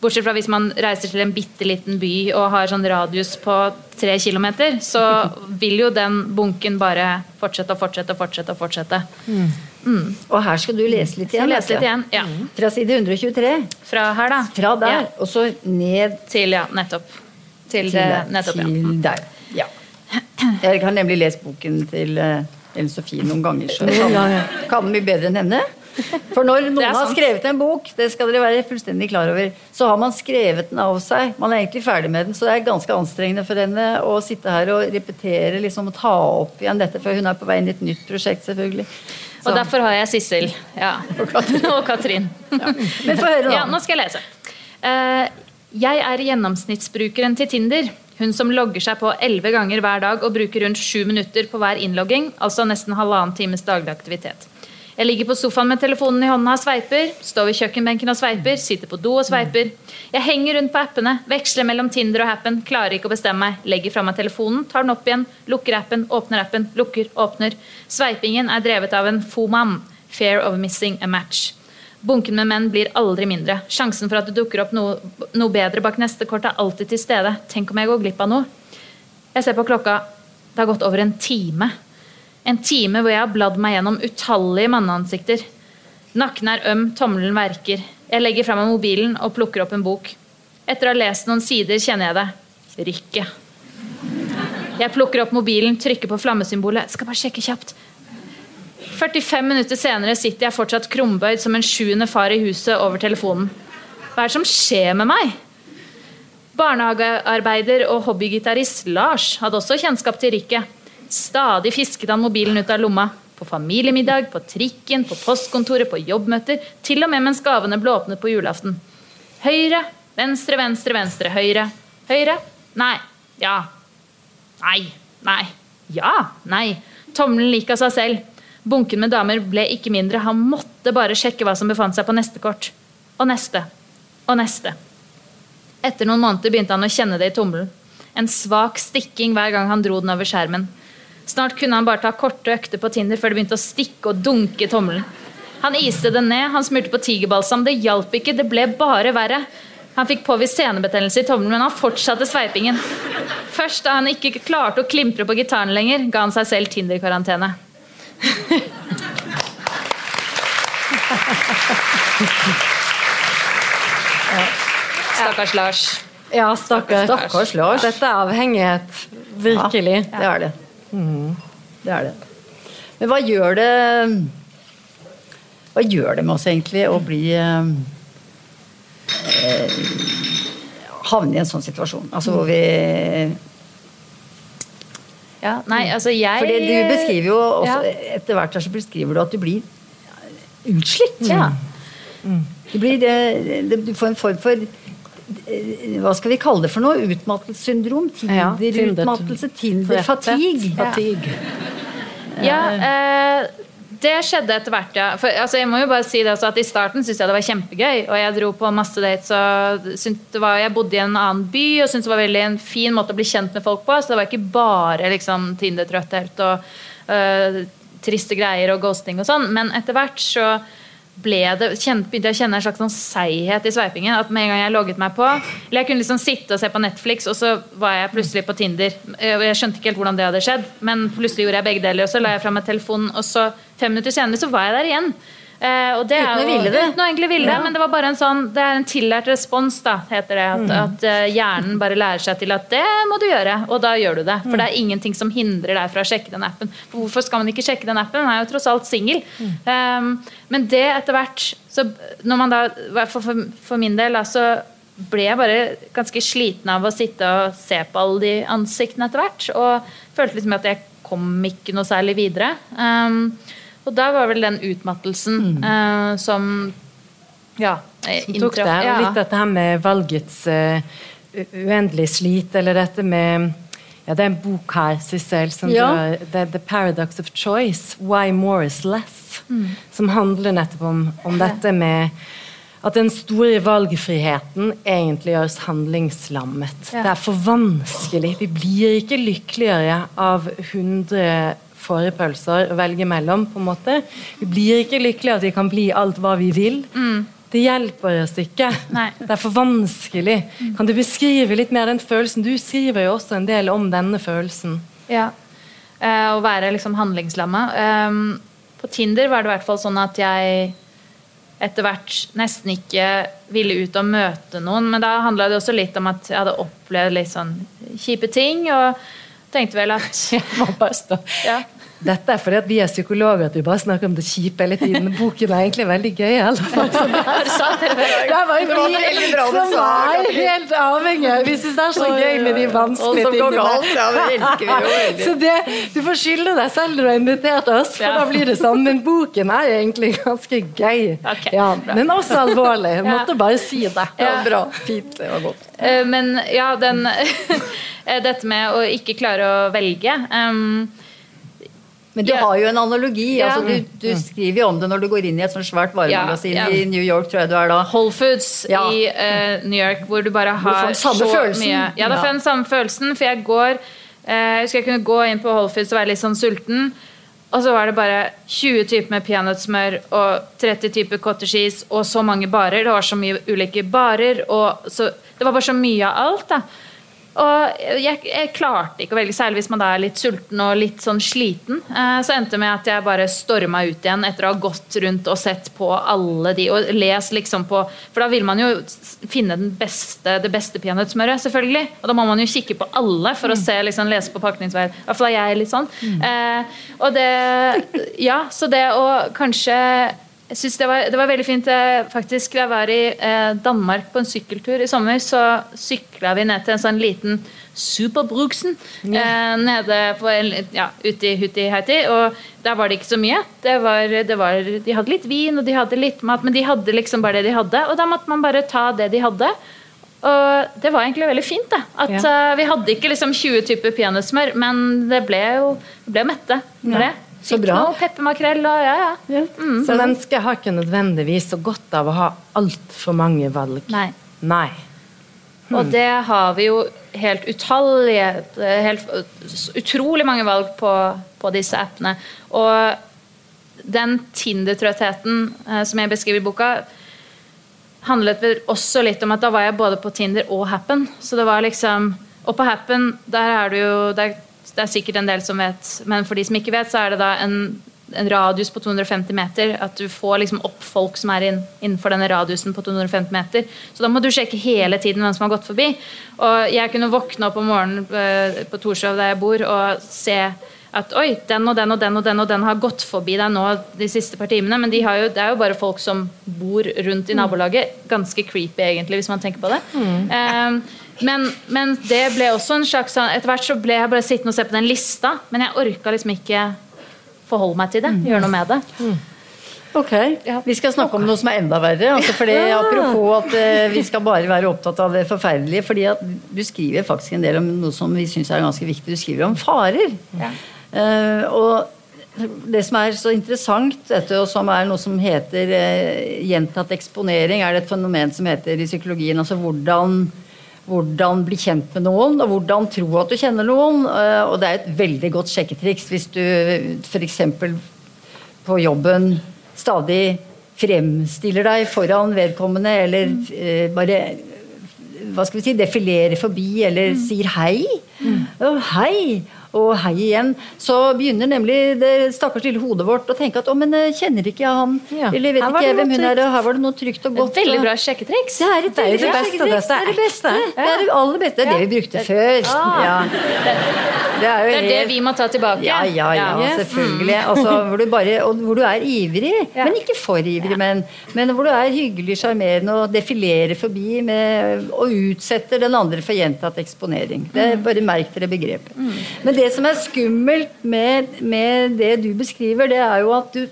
S4: Bortsett fra hvis man reiser til en bitte liten by og har sånn radius på tre kilometer, så vil jo den bunken bare fortsette og fortsette og fortsette. Og fortsette.
S3: Og her skal du lese litt igjen.
S4: lese litt igjen? Ja.
S3: Fra side 123.
S4: Fra her, da.
S3: Fra der,
S4: Ja.
S3: og så ned
S4: Til, ja, nettopp. Til,
S3: til,
S4: nettopp, ja.
S3: til der. Ja. Jeg har nemlig lest boken til eh, Ellen Sofie noen ganger, så kan, kan den mye bedre enn henne. For når noen har skrevet en bok, det skal dere være fullstendig klar over, så har man skrevet den av seg. Man er egentlig ferdig med den, så det er ganske anstrengende for henne å sitte her og repetere liksom, og ta opp igjen dette, for hun er på vei inn i et nytt prosjekt, selvfølgelig. Så-
S4: Og derfor har jeg Sissel. Ja. Og Katrin.
S3: Men få høre, da.
S4: Ja, nå skal jeg lese. Uh, jeg er gjennomsnittsbrukeren til Tinder. Hun som logger seg på elleve ganger hver dag og bruker rundt sju minutter på hver innlogging, altså nesten halvannen times daglig aktivitet. Jeg ligger på sofaen med telefonen i hånda og sveiper, står ved kjøkkenbenken og sveiper, sitter på do og sveiper. Jeg henger rundt på appene, veksler mellom Tinder og Happen, klarer ikke å bestemme meg, legger fra meg telefonen, tar den opp igjen, lukker appen, åpner appen, lukker, åpner. Sveipingen er drevet av en FOMAM, Fear of Missing a Match. Bunken med menn blir aldri mindre. Sjansen for at det dukker opp noe, noe bedre bak neste kort er alltid til stede. Tenk om jeg går glipp av noe. Jeg ser på klokka. Det har gått over en time. En time hvor jeg har bladd meg gjennom utallige manneansikter. Nakken er øm, tommelen verker. Jeg legger fra meg mobilen og plukker opp en bok. Etter å ha lest noen sider kjenner jeg det. Rykket. Jeg plukker opp mobilen, trykker på flammesymbolet. Skal bare sjekke kjapt. 45 minutter senere sitter jeg fortsatt krumbøyd som en sjuende far i huset over telefonen. Hva er det som skjer med meg? Barnehagearbeider og hobbygitarist Lars hadde også kjennskap til rykket. Stadig fisket han mobilen ut av lomma. På familiemiddag, på trikken, på postkontoret, på jobbmøter. Til og med mens gavene ble åpnet på julaften. Høyre, venstre, venstre, venstre, høyre. Høyre? Nei. Ja. Nei. Nei. Ja. Nei. Tommelen lik av seg selv. Bunken med damer ble ikke mindre. Han måtte bare sjekke hva som befant seg på neste kort. Og neste. Og neste. Etter noen måneder begynte han å kjenne det i tommelen. En svak stikking hver gang han dro den over skjermen. Snart kunne han bare ta korte økter på Tinder før det begynte å stikke og dunke i tommelen. Han iste den ned, han smurte på tigerbalsam. Det hjalp ikke, det ble bare verre. Han fikk påvist senebetennelse i tommelen, men han fortsatte sveipingen. Først da han ikke klarte å klimpre på gitaren lenger, ga han seg selv Tinder-karantene. Stakkars Lars.
S2: Ja, stakkars.
S3: Stakkars Lars.
S2: Dette er avhengighet. Virkelig.
S3: Ja, det er det. Det er det. Men hva gjør det Hva gjør det med oss egentlig å bli eh, eh, Havne i en sånn situasjon? Altså hvor vi
S4: Ja, nei, altså jeg
S3: For du beskriver jo også
S4: Ja.
S3: Etter hvert her så beskriver du at du blir utslitt.
S4: Ja.
S3: Du, blir, det, det- du får en form for eh, hva skal vi kalle det for noe? Utmattelsessyndrom? Tinderutmattelse? Tinderfatigue?
S2: Tinder-fatigue?
S4: Ja, eh, det skjedde etter hvert, ja. For, altså, jeg må jo bare si det altså, at I starten syntes jeg det var kjempegøy, og jeg dro på masse dates. og det var, Jeg bodde i en annen by og syntes det var veldig en fin måte å bli kjent med folk på. Så det var ikke bare liksom, Tinder-trøtthet og øh, triste greier og ghosting og sånn. Men etter hvert så ble det, kjent, begynte jeg å kjenne en slags sånn seighet i sveipingen. At med en gang jeg logget meg på Eller jeg kunne liksom sitte og se på Netflix, og så var jeg plutselig på Tinder. Eh, og Jeg skjønte ikke helt hvordan det hadde skjedd, men plutselig gjorde jeg begge deler. Og så la jeg fra meg telefonen, og så fem minutter senere så var jeg der igjen. Eh, og det
S3: Uten å ville det.
S4: Uten å egentlig ville det,
S3: Ja.
S4: men det var bare en sånn Det er en tillært respons, da, heter det. At,
S3: Mm.
S4: at eh, hjernen bare lærer seg til at det må du gjøre, og da gjør du det. For det er ingenting som hindrer deg fra å sjekke den appen. For hvorfor skal man ikke sjekke den appen? Man er jo tross alt singel. Um, men det etter hvert så når man da, for, for, for min del, da, så ble jeg bare ganske sliten av å sitte og se på alle de ansiktene etter hvert. Og følte liksom at jeg kom ikke noe særlig videre. Um, og da var vel den utmattelsen eh, som ja, eh,
S2: som tok det. Og
S4: Ja.
S2: litt dette her med valgets uh, uendelige slit, eller dette med ja, Det er en bok her, Sissel, som
S3: Ja.
S2: du det er The Paradox of Choice. Why more is less.
S4: Mm.
S2: Som handler nettopp om, om dette med at den store valgfriheten egentlig gjør oss handlingslammet.
S4: Ja.
S2: Det er for vanskelig. Vi blir ikke lykkeligere av 100 fårepølser å velge mellom. på en måte. Vi blir ikke lykkelige at vi kan bli alt hva vi vil. Det hjelper oss ikke.
S4: Nei.
S2: Det er for vanskelig. Kan du beskrive litt mer den følelsen? Du skriver jo også en del om denne følelsen.
S4: Ja. Eh, å være liksom handlingslamma. Eh, på Tinder var det i hvert fall sånn at jeg etter hvert nesten ikke ville ut og møte noen. Men da handla det også litt om at jeg hadde opplevd litt sånn kjipe ting. Og tenkte vel at
S2: Jeg må bare stå.
S4: ja.
S2: Dette er fordi at vi er psykologer, at vi bare snakker om det kjipe hele tiden. Men Boken er egentlig veldig gøy. Eller?
S4: Det.
S2: Det
S3: var
S2: vi
S3: veldig
S2: som var helt avhengige. Vi syns det er så gøy med de vanskelige tingene.
S3: det vi jo.
S2: Så det, Du får skylde deg selv når du har invitert oss, for da blir det sånn. Men boken er egentlig ganske gøy. Ja, men også alvorlig. Jeg måtte bare si det.
S3: Ja, bra. Fint. Det var godt.
S4: Eh, Men ja, den eh, Dette med å ikke klare å velge. ehm,
S3: Men du
S4: yeah.
S3: har jo en analogi.
S4: Yeah.
S3: Altså, du, du skriver jo om det når du går inn i et sånt svært varemagasin
S4: yeah.
S3: i New York, tror jeg du er da.
S4: Whole Foods
S3: Ja.
S4: i uh, New York, hvor du bare har
S3: du
S4: så
S3: følelsen.
S4: mye Ja, da får jeg den samme følelsen, for jeg går uh, Jeg husker jeg kunne gå inn på Whole Foods og være litt sånn sulten. Og så var det bare 20 typer med peanøttsmør og 30 typer cottage cheese og så mange barer. Det var så mye ulike barer, og så, det var bare så mye av alt. da. Og jeg, jeg klarte ikke å velge, særlig hvis man da er litt sulten og litt sånn sliten. Eh, så endte det med at jeg bare storma ut igjen etter å ha gått rundt og sett på alle de, og les liksom på For da vil man jo finne den beste, det beste peanøttsmøret, selvfølgelig. Og da må man jo kikke på alle for å se, liksom, lese på pakningsveien I hvert fall er jeg litt sånn. Eh, og det Ja, så det å kanskje jeg synes det, var, det var veldig fint. eh, faktisk jeg var i eh, Danmark på en sykkeltur i sommer, så sykla vi ned til en sånn liten Superbruksen eh, nede på en, ja, ute i Hauti. Og der var det ikke så mye. Det var, det var, de hadde litt vin og de hadde litt mat, men de hadde liksom bare det de hadde. Og da måtte man bare ta det de hadde. Og det var egentlig veldig fint. Da. At
S2: Ja.
S4: uh, Vi hadde ikke liksom 20 typer peanøttsmør, men det ble jo det ble mette. det.
S3: Så bra.
S4: noe peppermakrell og ja, ja.
S2: Så mennesket har ikke nødvendigvis så godt av å ha altfor mange valg.
S4: Nei.
S2: Nei.
S4: Og det har vi jo helt utallige helt Utrolig mange valg på, på disse appene. Og den Tinder-trøttheten eh, som jeg beskriver i boka, handlet vel også litt om at da var jeg både på Tinder og Happen. Så det var liksom Og på Happen, der er du jo det er, det er sikkert en del som vet, men for de som ikke vet, så er det da en, en radius på 250 meter. At du får liksom opp folk som er inn, innenfor denne radiusen på 250 meter. Så da må du sjekke hele tiden hvem som har gått forbi. Og jeg kunne våkne opp om morgenen eh, på Torshov der jeg bor, og se at oi, den og den og den og den og den har gått forbi deg nå de siste par timene. Men de har jo, det er jo bare folk som bor rundt i nabolaget. Ganske creepy, egentlig, hvis man tenker på det. Um, men, men det ble også en slags sånn Etter hvert så ble jeg bare sittende og se på den lista, men jeg orka liksom ikke forholde meg til det. Gjøre noe med det.
S3: Ok, Vi skal snakke om noe som er enda verre. Altså fordi, apropos at eh, vi skal bare være opptatt av det forferdelige. fordi at Du skriver faktisk en del om noe som vi syns er ganske viktig. Du skriver om farer.
S4: Ja.
S3: Eh, og det som er så interessant, dette, og som er noe som heter eh, gjentatt eksponering, er det et fenomen som heter i psykologien altså hvordan, hvordan bli kjent med noen, og hvordan tro at du kjenner noen. Eh, og det er et veldig godt sjekketriks hvis du f.eks. på jobben stadig fremstiller deg foran vedkommende, eller mm. bare hva skal vi si, defilerer forbi eller sier hei. Og hei, og hei igjen. Så begynner nemlig det stakkars lille hodet vårt å tenke at å, men eh, kjenner ikke jeg han?
S2: Ja,
S3: Eller vet ikke jeg hvem
S2: hun
S3: hun er, og her var det noe trygt og
S4: Et
S3: godt.
S4: veldig bra sjekketriks.
S3: Det er, et
S2: Det er det beste,
S3: Det er det beste. Det er det aller beste. Det er det vi brukte før.
S4: Ah.
S3: Ja. Det er jo
S4: Det vi må ta tilbake.
S3: ja, ja, ja, selvfølgelig. Altså, hvor, du bare, og hvor du er ivrig, men ikke for ivrig. Men, men hvor du er hyggelig, sjarmerende og defilerer forbi med, og utsetter den andre for gjentatt eksponering. Det er Bare merk dere begrepet. Men det det som er skummelt med, med, det du beskriver, det er jo at du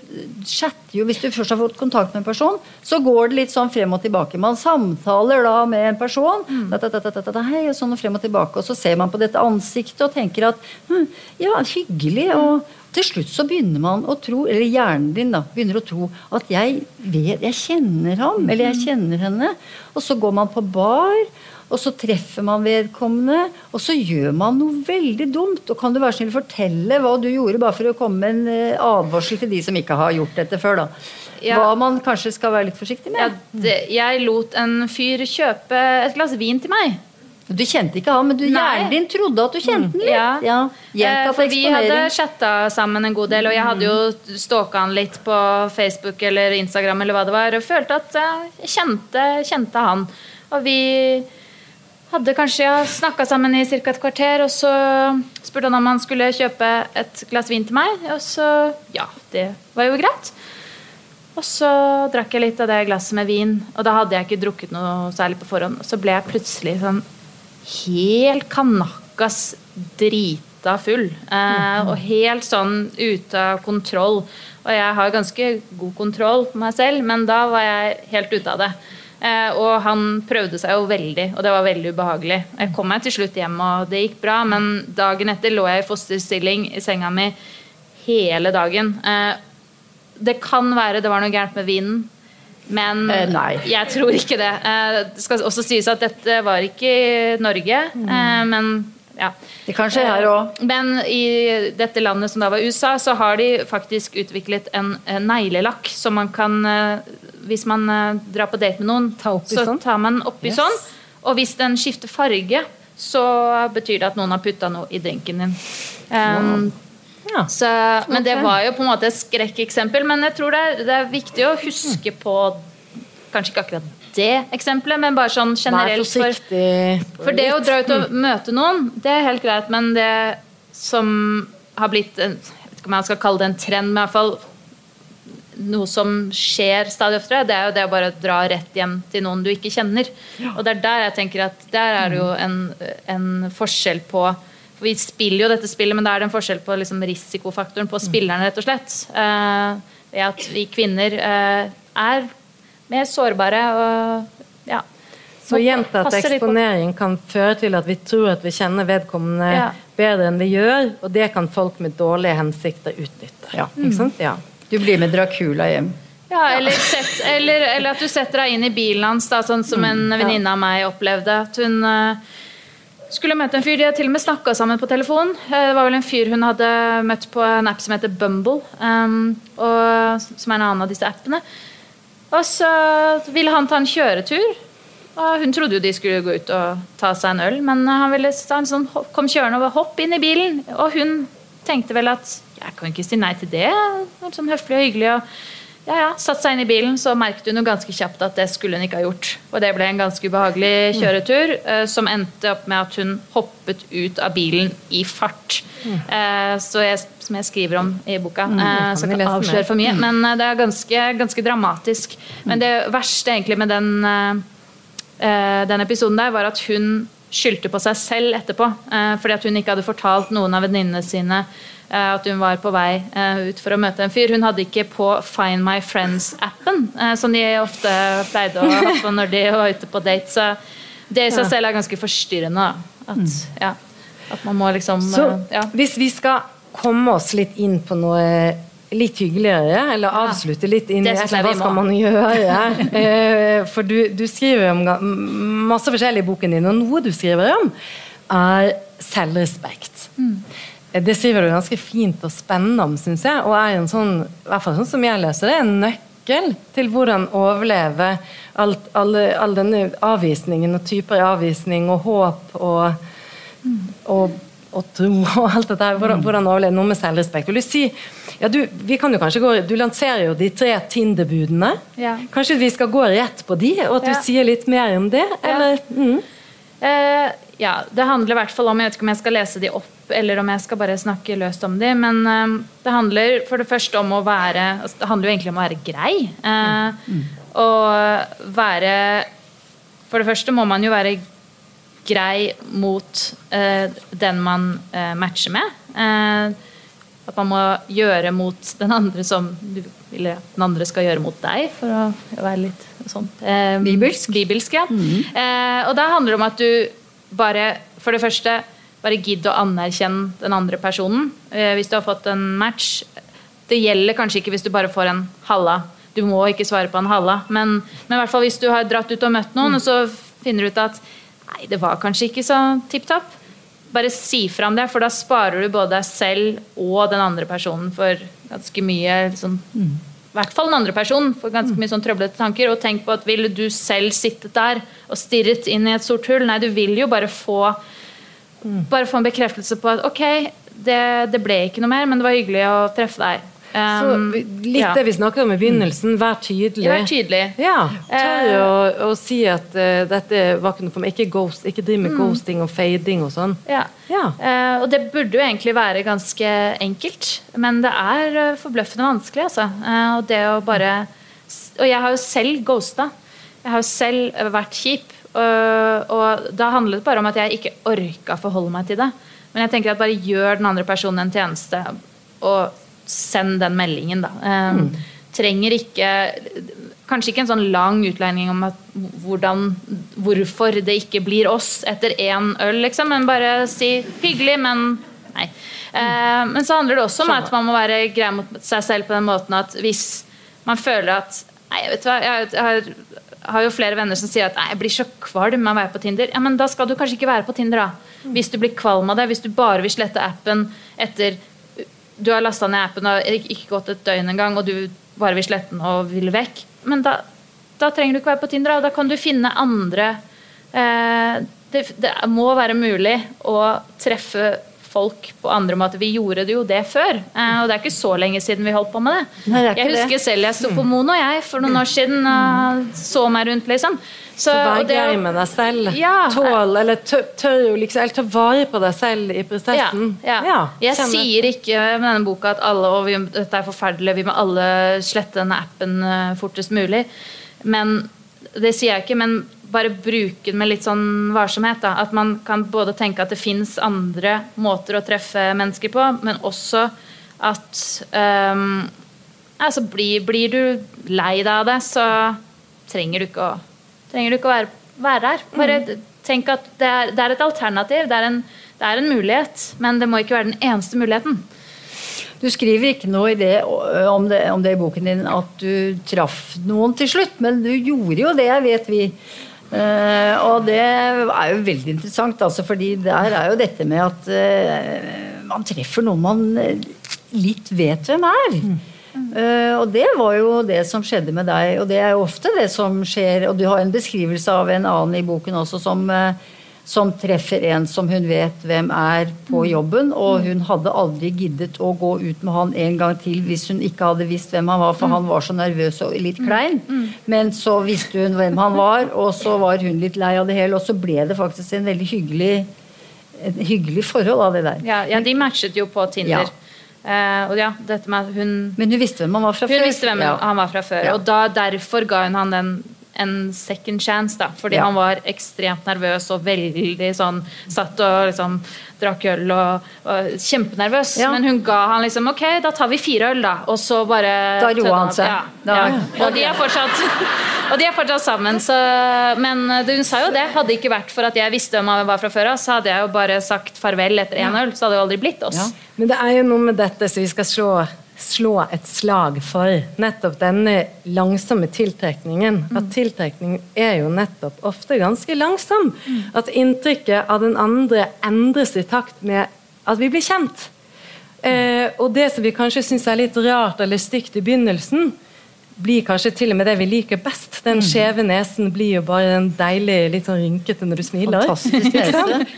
S3: chatter jo Hvis du først har fått kontakt med en person, så går det litt sånn frem og tilbake. Man samtaler da med en person, mm. da, da, da, hei, og sånn og frem og tilbake, og så ser man på dette ansiktet og tenker at hm, ja, hyggelig. og til slutt så begynner man å tro, eller hjernen din da, begynner å tro at jeg vet, jeg kjenner ham, eller jeg kjenner henne. Og så går man på bar, og så treffer man vedkommende, og så gjør man noe veldig dumt. Og kan du være snill fortelle hva du gjorde, bare for å komme med en eh, advarsel til de som ikke har gjort dette før, da? Ja. Hva man kanskje skal være litt forsiktig med?
S4: Ja, det, jeg lot en fyr kjøpe et glass vin til meg.
S3: Du kjente ikke han, men du, hjernen din trodde at du kjente han litt. Ja.
S4: ja. Eh, for vi hadde chatta sammen en god del, og jeg hadde jo mm. stalka han litt på Facebook eller Instagram eller hva det var, og følte at eh, jeg kjente, kjente han. Og vi hadde kanskje ja, snakka sammen i ca. et kvarter, og så spurte han om han skulle kjøpe et glass vin til meg. Og så ja, det var jo greit. Og så drakk jeg litt av det glasset med vin, og da hadde jeg ikke drukket noe særlig på forhånd. Og så ble jeg plutselig sånn helt kanakkas drita full. Eh, og helt sånn ute av kontroll. Og jeg har ganske god kontroll på meg selv, men da var jeg helt ute av det. Eh, og han prøvde seg jo veldig, og det var veldig ubehagelig. Jeg kom meg til slutt hjem, og det gikk bra, men dagen etter lå jeg i fosterstilling i senga mi hele dagen. Eh, det kan være det var noe gærent med vinen. Men eh, jeg tror ikke det. Det skal også sies at dette var ikke i Norge, mm. men ja.
S3: Det kan skje her òg.
S4: Men i dette landet som da var USA, så har de faktisk utviklet en, neglelakk som man kan Hvis man eh, drar på date med noen,
S3: Ta så
S4: sånn. tar man oppi yes. sånn. Og hvis den skifter farge, så betyr det at noen har putta noe i drinken din. Um, wow. Ja. Så, men det var jo på en måte et skrekkeksempel. Men jeg tror det er, det er viktig å huske på Kanskje ikke akkurat det eksempelet, men bare sånn generelt. For, for det å dra ut og møte noen, det er helt greit, men det som har blitt en, Jeg vet ikke om jeg skal kalle det en trend, men i hvert fall noe som skjer stadig oftere, det er jo det å bare dra rett hjem til noen du ikke kjenner. Og det er der jeg tenker at der er det jo en, en forskjell på for Vi spiller jo dette spillet, men da er det en forskjell på liksom risikofaktoren på spillerne, rett og slett. Eh, ved at vi kvinner eh, er mer sårbare og ja.
S2: Så gjentatt eksponering kan føre til at vi tror at vi kjenner vedkommende ja. bedre enn vi gjør, og det kan folk med dårlige hensikter utnytte. Ja. Mm.
S3: ja. Du blir med Dracula hjem.
S4: Ja, eller, set, eller, eller, at du setter deg inn i bilen hans, da, sånn som en mm. venninne av meg opplevde. At hun uh, skulle møte en fyr. De hadde til og med snakka sammen på telefon. Eh, det var vel en fyr hun hadde møtt på en app som heter Bumble. Um, og, som er en annen av disse appene. Og så ville han ta en kjøretur. Og hun trodde jo de skulle gå ut og ta seg en øl, men han ville han sånn, kom kjørende og hopp inn i bilen. Og hun tenkte vel at jeg kan ikke si nei til det. Sånn høflig og hyggelig. og ja, ja, Satt seg inn i bilen, så merket hun jo ganske kjapt at det skulle hun ikke ha gjort. Og det ble en ganske ubehagelig kjøretur uh, som endte opp med at hun hoppet ut av bilen i fart. Uh, så jeg, som jeg skriver om i boka. Uh, så ikke avsløre for mye. Men det er ganske, ganske, dramatisk. Men det verste egentlig med den, den episoden der, var at hun skyldte på seg selv etterpå. fordi at hun ikke hadde fortalt noen av venninnene sine Eh, at hun var på vei eh, ut for å møte en fyr. Hun hadde ikke på Find My Friends-appen, eh, som de ofte pleide å ha på når de var ute på date. Så det i seg selv er ganske forstyrrende. At, mm. ja, at man må liksom
S2: Så ja. hvis vi skal komme oss litt inn på noe litt hyggeligere, eller avslutte litt inn i hva skal man gjøre? For du, du, skriver om masse forskjellig i boken din, og noe du skriver om, er selvrespekt. Mm. Det skriver du ganske fint og spennende om, syns jeg. Og er en sånn, i hvert fall sånn som jeg leser det, en nøkkel til hvordan overleve alt, alle, all denne avvisningen og typer avvisning og håp og, og, og tro og alt dette her. Hvordan, hvordan overleve noe med selvrespekt. Vil du si ja, du, vi kan jo kanskje gå, du lanserer jo de tre Tinder-budene. Ja. Kanskje vi skal gå rett på de, og at du sier litt mer om det? Eller? Ja. Mm.
S4: Eh, ja, det handler i hvert fall om Jeg vet ikke om jeg skal lese de opp eller om jeg skal bare snakke løst om de. Men uh, det handler for det første om å være altså, Det handler jo egentlig om å være grei. Uh, mm. Og være For det første må man jo være grei mot uh, den man matcher med. At man må gjøre mot den andre som du at den andre skal gjøre mot deg, for å være litt sånn
S3: Bibelsk.
S4: Bibelsk, ja. eh, og da handler det om at du bare, for det første, bare gidd å anerkjenne den andre personen. Eh, hvis du har fått en match. Det gjelder kanskje ikke hvis du bare får en halla. Du må ikke svare på en halla, men, men i hvert fall hvis du har dratt ut og møtt noen, og så finner du ut at nei, det var kanskje ikke så tipp topp. Bare si fra om det, for da sparer du både deg selv og den andre personen for ganske mye sånn, I hvert fall den andre personen for ganske mye sånn trøblete tanker. Og tenk på at ville du selv sittet der og stirret inn i et sort hull? Nei, du vil jo bare få bare få en bekreftelse på at ok, det, det ble ikke noe mer, men det var hyggelig å treffe deg.
S2: Så
S4: Um,
S2: litt
S4: ja.
S2: det vi snakket om i begynnelsen, vær tydelig.
S4: Vær tydelig.
S2: Ja, tør
S4: Eh.
S2: å, å si at uh, dette var ikke noe for meg. Ikke, ghost, ikke driv med ghosting og fading og sånn.
S4: Ja.
S2: Ja.
S4: Uh, og det burde jo egentlig være ganske enkelt, men det er forbløffende vanskelig. Altså. Og det å bare Og jeg har jo selv ghosta. Jeg har jo selv vært kjip. Og da handlet det bare om at jeg ikke orka forholde meg til det. Men jeg tenker at bare gjør den andre personen en tjeneste, og send den meldingen, da. Mm. Trenger ikke Kanskje ikke en sånn lang utlegning om at, hvordan, hvorfor det ikke blir oss etter én øl, liksom, men bare si hyggelig, men nei. Eh, men så handler det også om at man må være grei mot seg selv på den måten at hvis man føler at Nei, vet du hva, jeg, jeg har, har jo flere venner som sier at nei, jeg blir så kvalm av å være på Tinder. Ja, men da skal du kanskje ikke være på Tinder, da. Hvis du blir kvalm av det, hvis du bare vil slette appen etter du har lasta ned appen og ikke gått et døgn engang, og du bare vil slette den og vil vekk. Men da, da trenger du ikke være på Tinder, og da kan du finne andre eh, det, det må være mulig å treffe folk på andre måter. Vi gjorde det jo det før, eh, og det er ikke så lenge siden vi holdt på med det.
S3: Nei, det
S4: jeg husker
S3: det.
S4: selv jeg sto på Mono jeg, for noen år siden og så meg rundt, liksom. Så,
S2: Så vær grei med deg selv.
S4: Ja.
S2: Tål, eller tør, tør jo liksom, eller ta vare på deg selv i prosessen.
S4: Ja, ja. Jeg
S2: kjenner.
S4: sier ikke med denne boka at alle og vi, dette er forferdelig, vi må alle slette denne appen eh, fortest mulig. Men det sier jeg ikke, men bare bruke den med litt sånn varsomhet. Da. At man kan både tenke at det fins andre måter å treffe mennesker på, men også at um, altså blir, blir du lei deg av det, så trenger du ikke å, trenger du ikke å være, være her. Bare tenk at det er, det er et alternativ. Det er, en, det er en mulighet, men det må ikke være den eneste muligheten.
S3: Du skriver ikke noe i det, om, det, om det i boken din at du traff noen til slutt, men du gjorde jo det, vet vi. Eh, og det er jo veldig interessant, altså, fordi der er jo dette med at uh, man treffer noen man eh, litt vet hvem er. Uh, og det var jo det som skjedde med deg, og det er jo ofte det som skjer. Og du har en beskrivelse av en annen i boken også som, eh, som treffer en som hun vet hvem er på jobben, og hun hadde aldri giddet å gå ut med han en gang til hvis hun ikke hadde visst hvem han var, for han var så nervøs og litt klein. Men så visste hun hvem han var, og så var hun litt lei av det hele, og så ble det faktisk en veldig hyggelig en hyggelig forhold av det der.
S4: Ja, ja de matchet jo på Tinder.
S3: Ja.
S4: Uh, ja, hun
S3: Men hun visste hvem han var fra
S4: Hun
S3: før.
S4: visste hvem
S3: Ja.
S4: han var fra før, og da, derfor ga hun han den en second chance, da. Fordi
S3: Ja.
S4: han var ekstremt nervøs og veldig sånn Satt og liksom drakk øl og var kjempenervøs.
S3: Ja.
S4: Men hun ga han liksom Ok, da tar vi fire øl, da. Og så bare
S3: Da roa han seg.
S4: Ja, ja. Og de er fortsatt Og de er fortsatt sammen, så Men hun sa jo det. Hadde det ikke vært for at jeg visste hvem han var fra før av, så hadde jeg jo bare sagt farvel etter én øl. Så hadde det jo aldri blitt oss.
S2: Men det er jo noe med dette så vi skal slå, slå et slag for. Nettopp denne langsomme tiltrekningen. At tiltrekning er jo nettopp ofte ganske langsom. At inntrykket av den andre endres i takt med at vi blir kjent. Eh, og det som vi kanskje syns er litt rart eller stygt i begynnelsen, blir kanskje til og med det vi liker best. Den skjeve nesen blir jo bare en deilig, litt sånn rynkete når du smiler.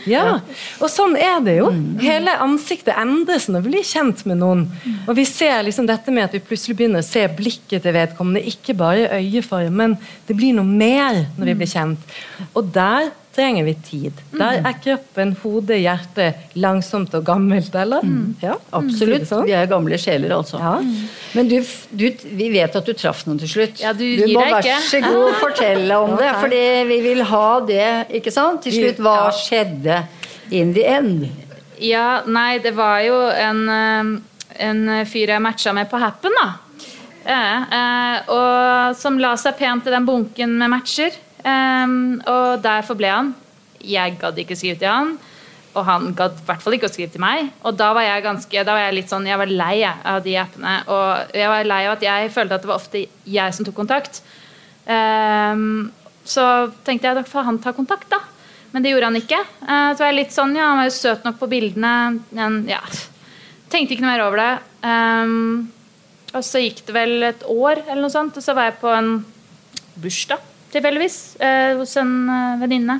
S2: Ja, og sånn er det jo. Hele ansiktet endres når vi blir kjent med noen. Og vi ser liksom dette med at vi plutselig begynner å se blikket til vedkommende, ikke bare øyeformen. men det blir noe mer når vi blir kjent. Og der trenger vi tid. Der er kroppen, hodet, hjertet langsomt og gammelt, eller? Ja,
S3: Absolutt.
S2: Sånn.
S3: Vi er gamle sjeler, altså.
S2: Ja.
S3: Men du, du, vi vet at du traff noen til slutt.
S4: Ja, du
S3: du
S4: gir
S3: må
S4: deg
S3: vær så god fortelle om det,
S2: for
S3: fordi vi vil ha det, ikke sant? Til slutt, hva
S2: Ja.
S3: skjedde in the end?
S4: ja, nei, det var jo en, eh, en fyr jeg matcha med på Happen, da. Ja, eh, og som la seg pent i den bunken med matcher. Eh, og der forble han. Jeg gadd ikke skrive til han. Og han gadd i hvert fall ikke å skrive til meg. Og da var jeg ganske, da var jeg litt sånn, jeg var lei av de appene. Og jeg var lei av at jeg følte at det var ofte jeg som tok kontakt. Um, så tenkte jeg da han ta kontakt, da. Men det gjorde han ikke. Uh, så var jeg litt sånn, ja, Han var jo søt nok på bildene. Men ja, tenkte ikke noe mer over det. Um, og så gikk det vel et år, eller noe sånt, og så var jeg på en bursdag tilfeldigvis eh, hos en eh, venninne.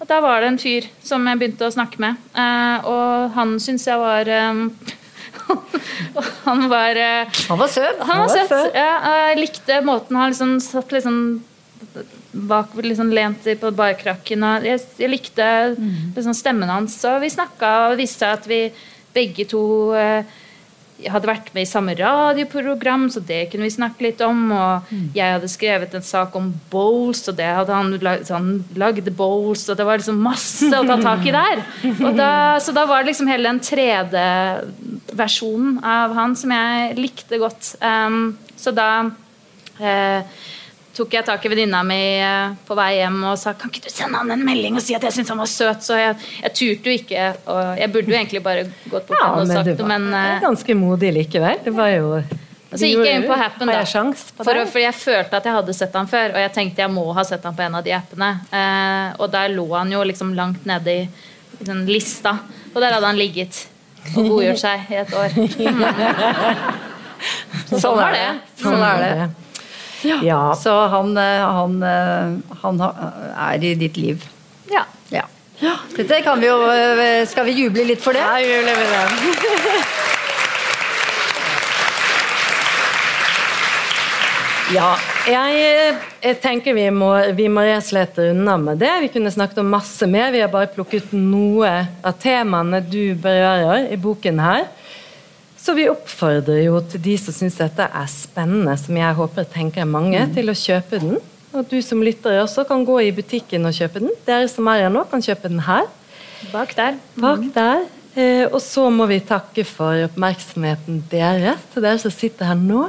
S4: Og da var det en fyr som jeg begynte å snakke med. Eh, og han syntes jeg var Han var
S3: Han var søt.
S4: han var søt. Ja, jeg likte måten han liksom satt liksom bak liksom lent på barkrakken. Og jeg, jeg likte liksom stemmen hans. Og vi snakka og viste at vi begge to eh, hadde vært med i samme radioprogram, så det kunne vi snakke litt om. Og jeg hadde skrevet en sak om bowls, og det hadde han lagd, han lagde bowls, og det var liksom masse å ta tak i der. Da, så da var det liksom hele den 3D-versjonen av han som jeg likte godt. Um, så da eh, tok jeg tak i venninna mi eh, på vei hjem og sa kan ikke du sende han en melding og si at jeg syntes han var søt. Så jeg, jeg turte jo ikke. Og jeg burde jo egentlig bare gått bort
S2: Ja,
S4: og
S2: men
S4: sagt det, men uh,
S2: ganske modig likevel. Det var jo
S4: så gikk jeg inn på Happen, da. For, for jeg følte at jeg hadde sett han før, og jeg tenkte jeg må ha sett han på en av de appene. Eh, og der lå han jo liksom langt nede i, i den lista, og der hadde han ligget og godgjort seg i et år. Så sånn var det.
S3: Sånn er det.
S2: Ja.
S3: Så han, eh, han, eh, han er i ditt liv.
S4: Ja.
S3: Ja. Dette kan vi jo eh, Skal vi juble litt for det?
S2: Ja, jubler vi det. Ja, jeg, jeg tenker vi må, vi må og unna med det. Vi kunne snakket om masse mer. Vi har bare plukket noe av temaene du berører i boken her. Så vi oppfordrer jo til de som syns dette er spennende, som jeg håper tenker er mange, til å kjøpe den. Og du som lytter også kan gå i butikken og kjøpe den. Dere som er her nå, kan kjøpe den her.
S4: Bak der.
S2: Bak der. Eh, og så må vi takke for oppmerksomheten deres, til dere som sitter her nå.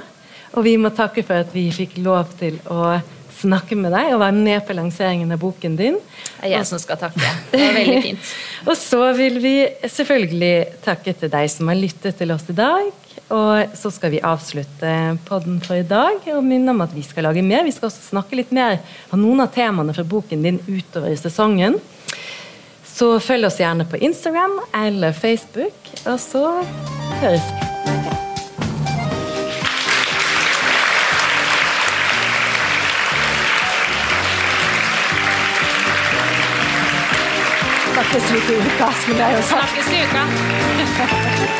S2: Og vi må takke for at vi fikk lov til å snakke med deg og være med på lanseringen av boken din.
S4: Det er jeg som skal takke. Det var veldig fint.
S2: Og så vil vi selvfølgelig takke til deg som har lyttet til oss i dag. Og så skal vi avslutte podden for i dag og minne om at vi skal lage mer. Vi skal også snakke litt mer om noen av temaene fra boken din utover i sesongen. Så følg oss gjerne på Instagram eller Facebook, og så høres vi.
S3: Snakkes litt i uka.
S4: Snakkes i uka.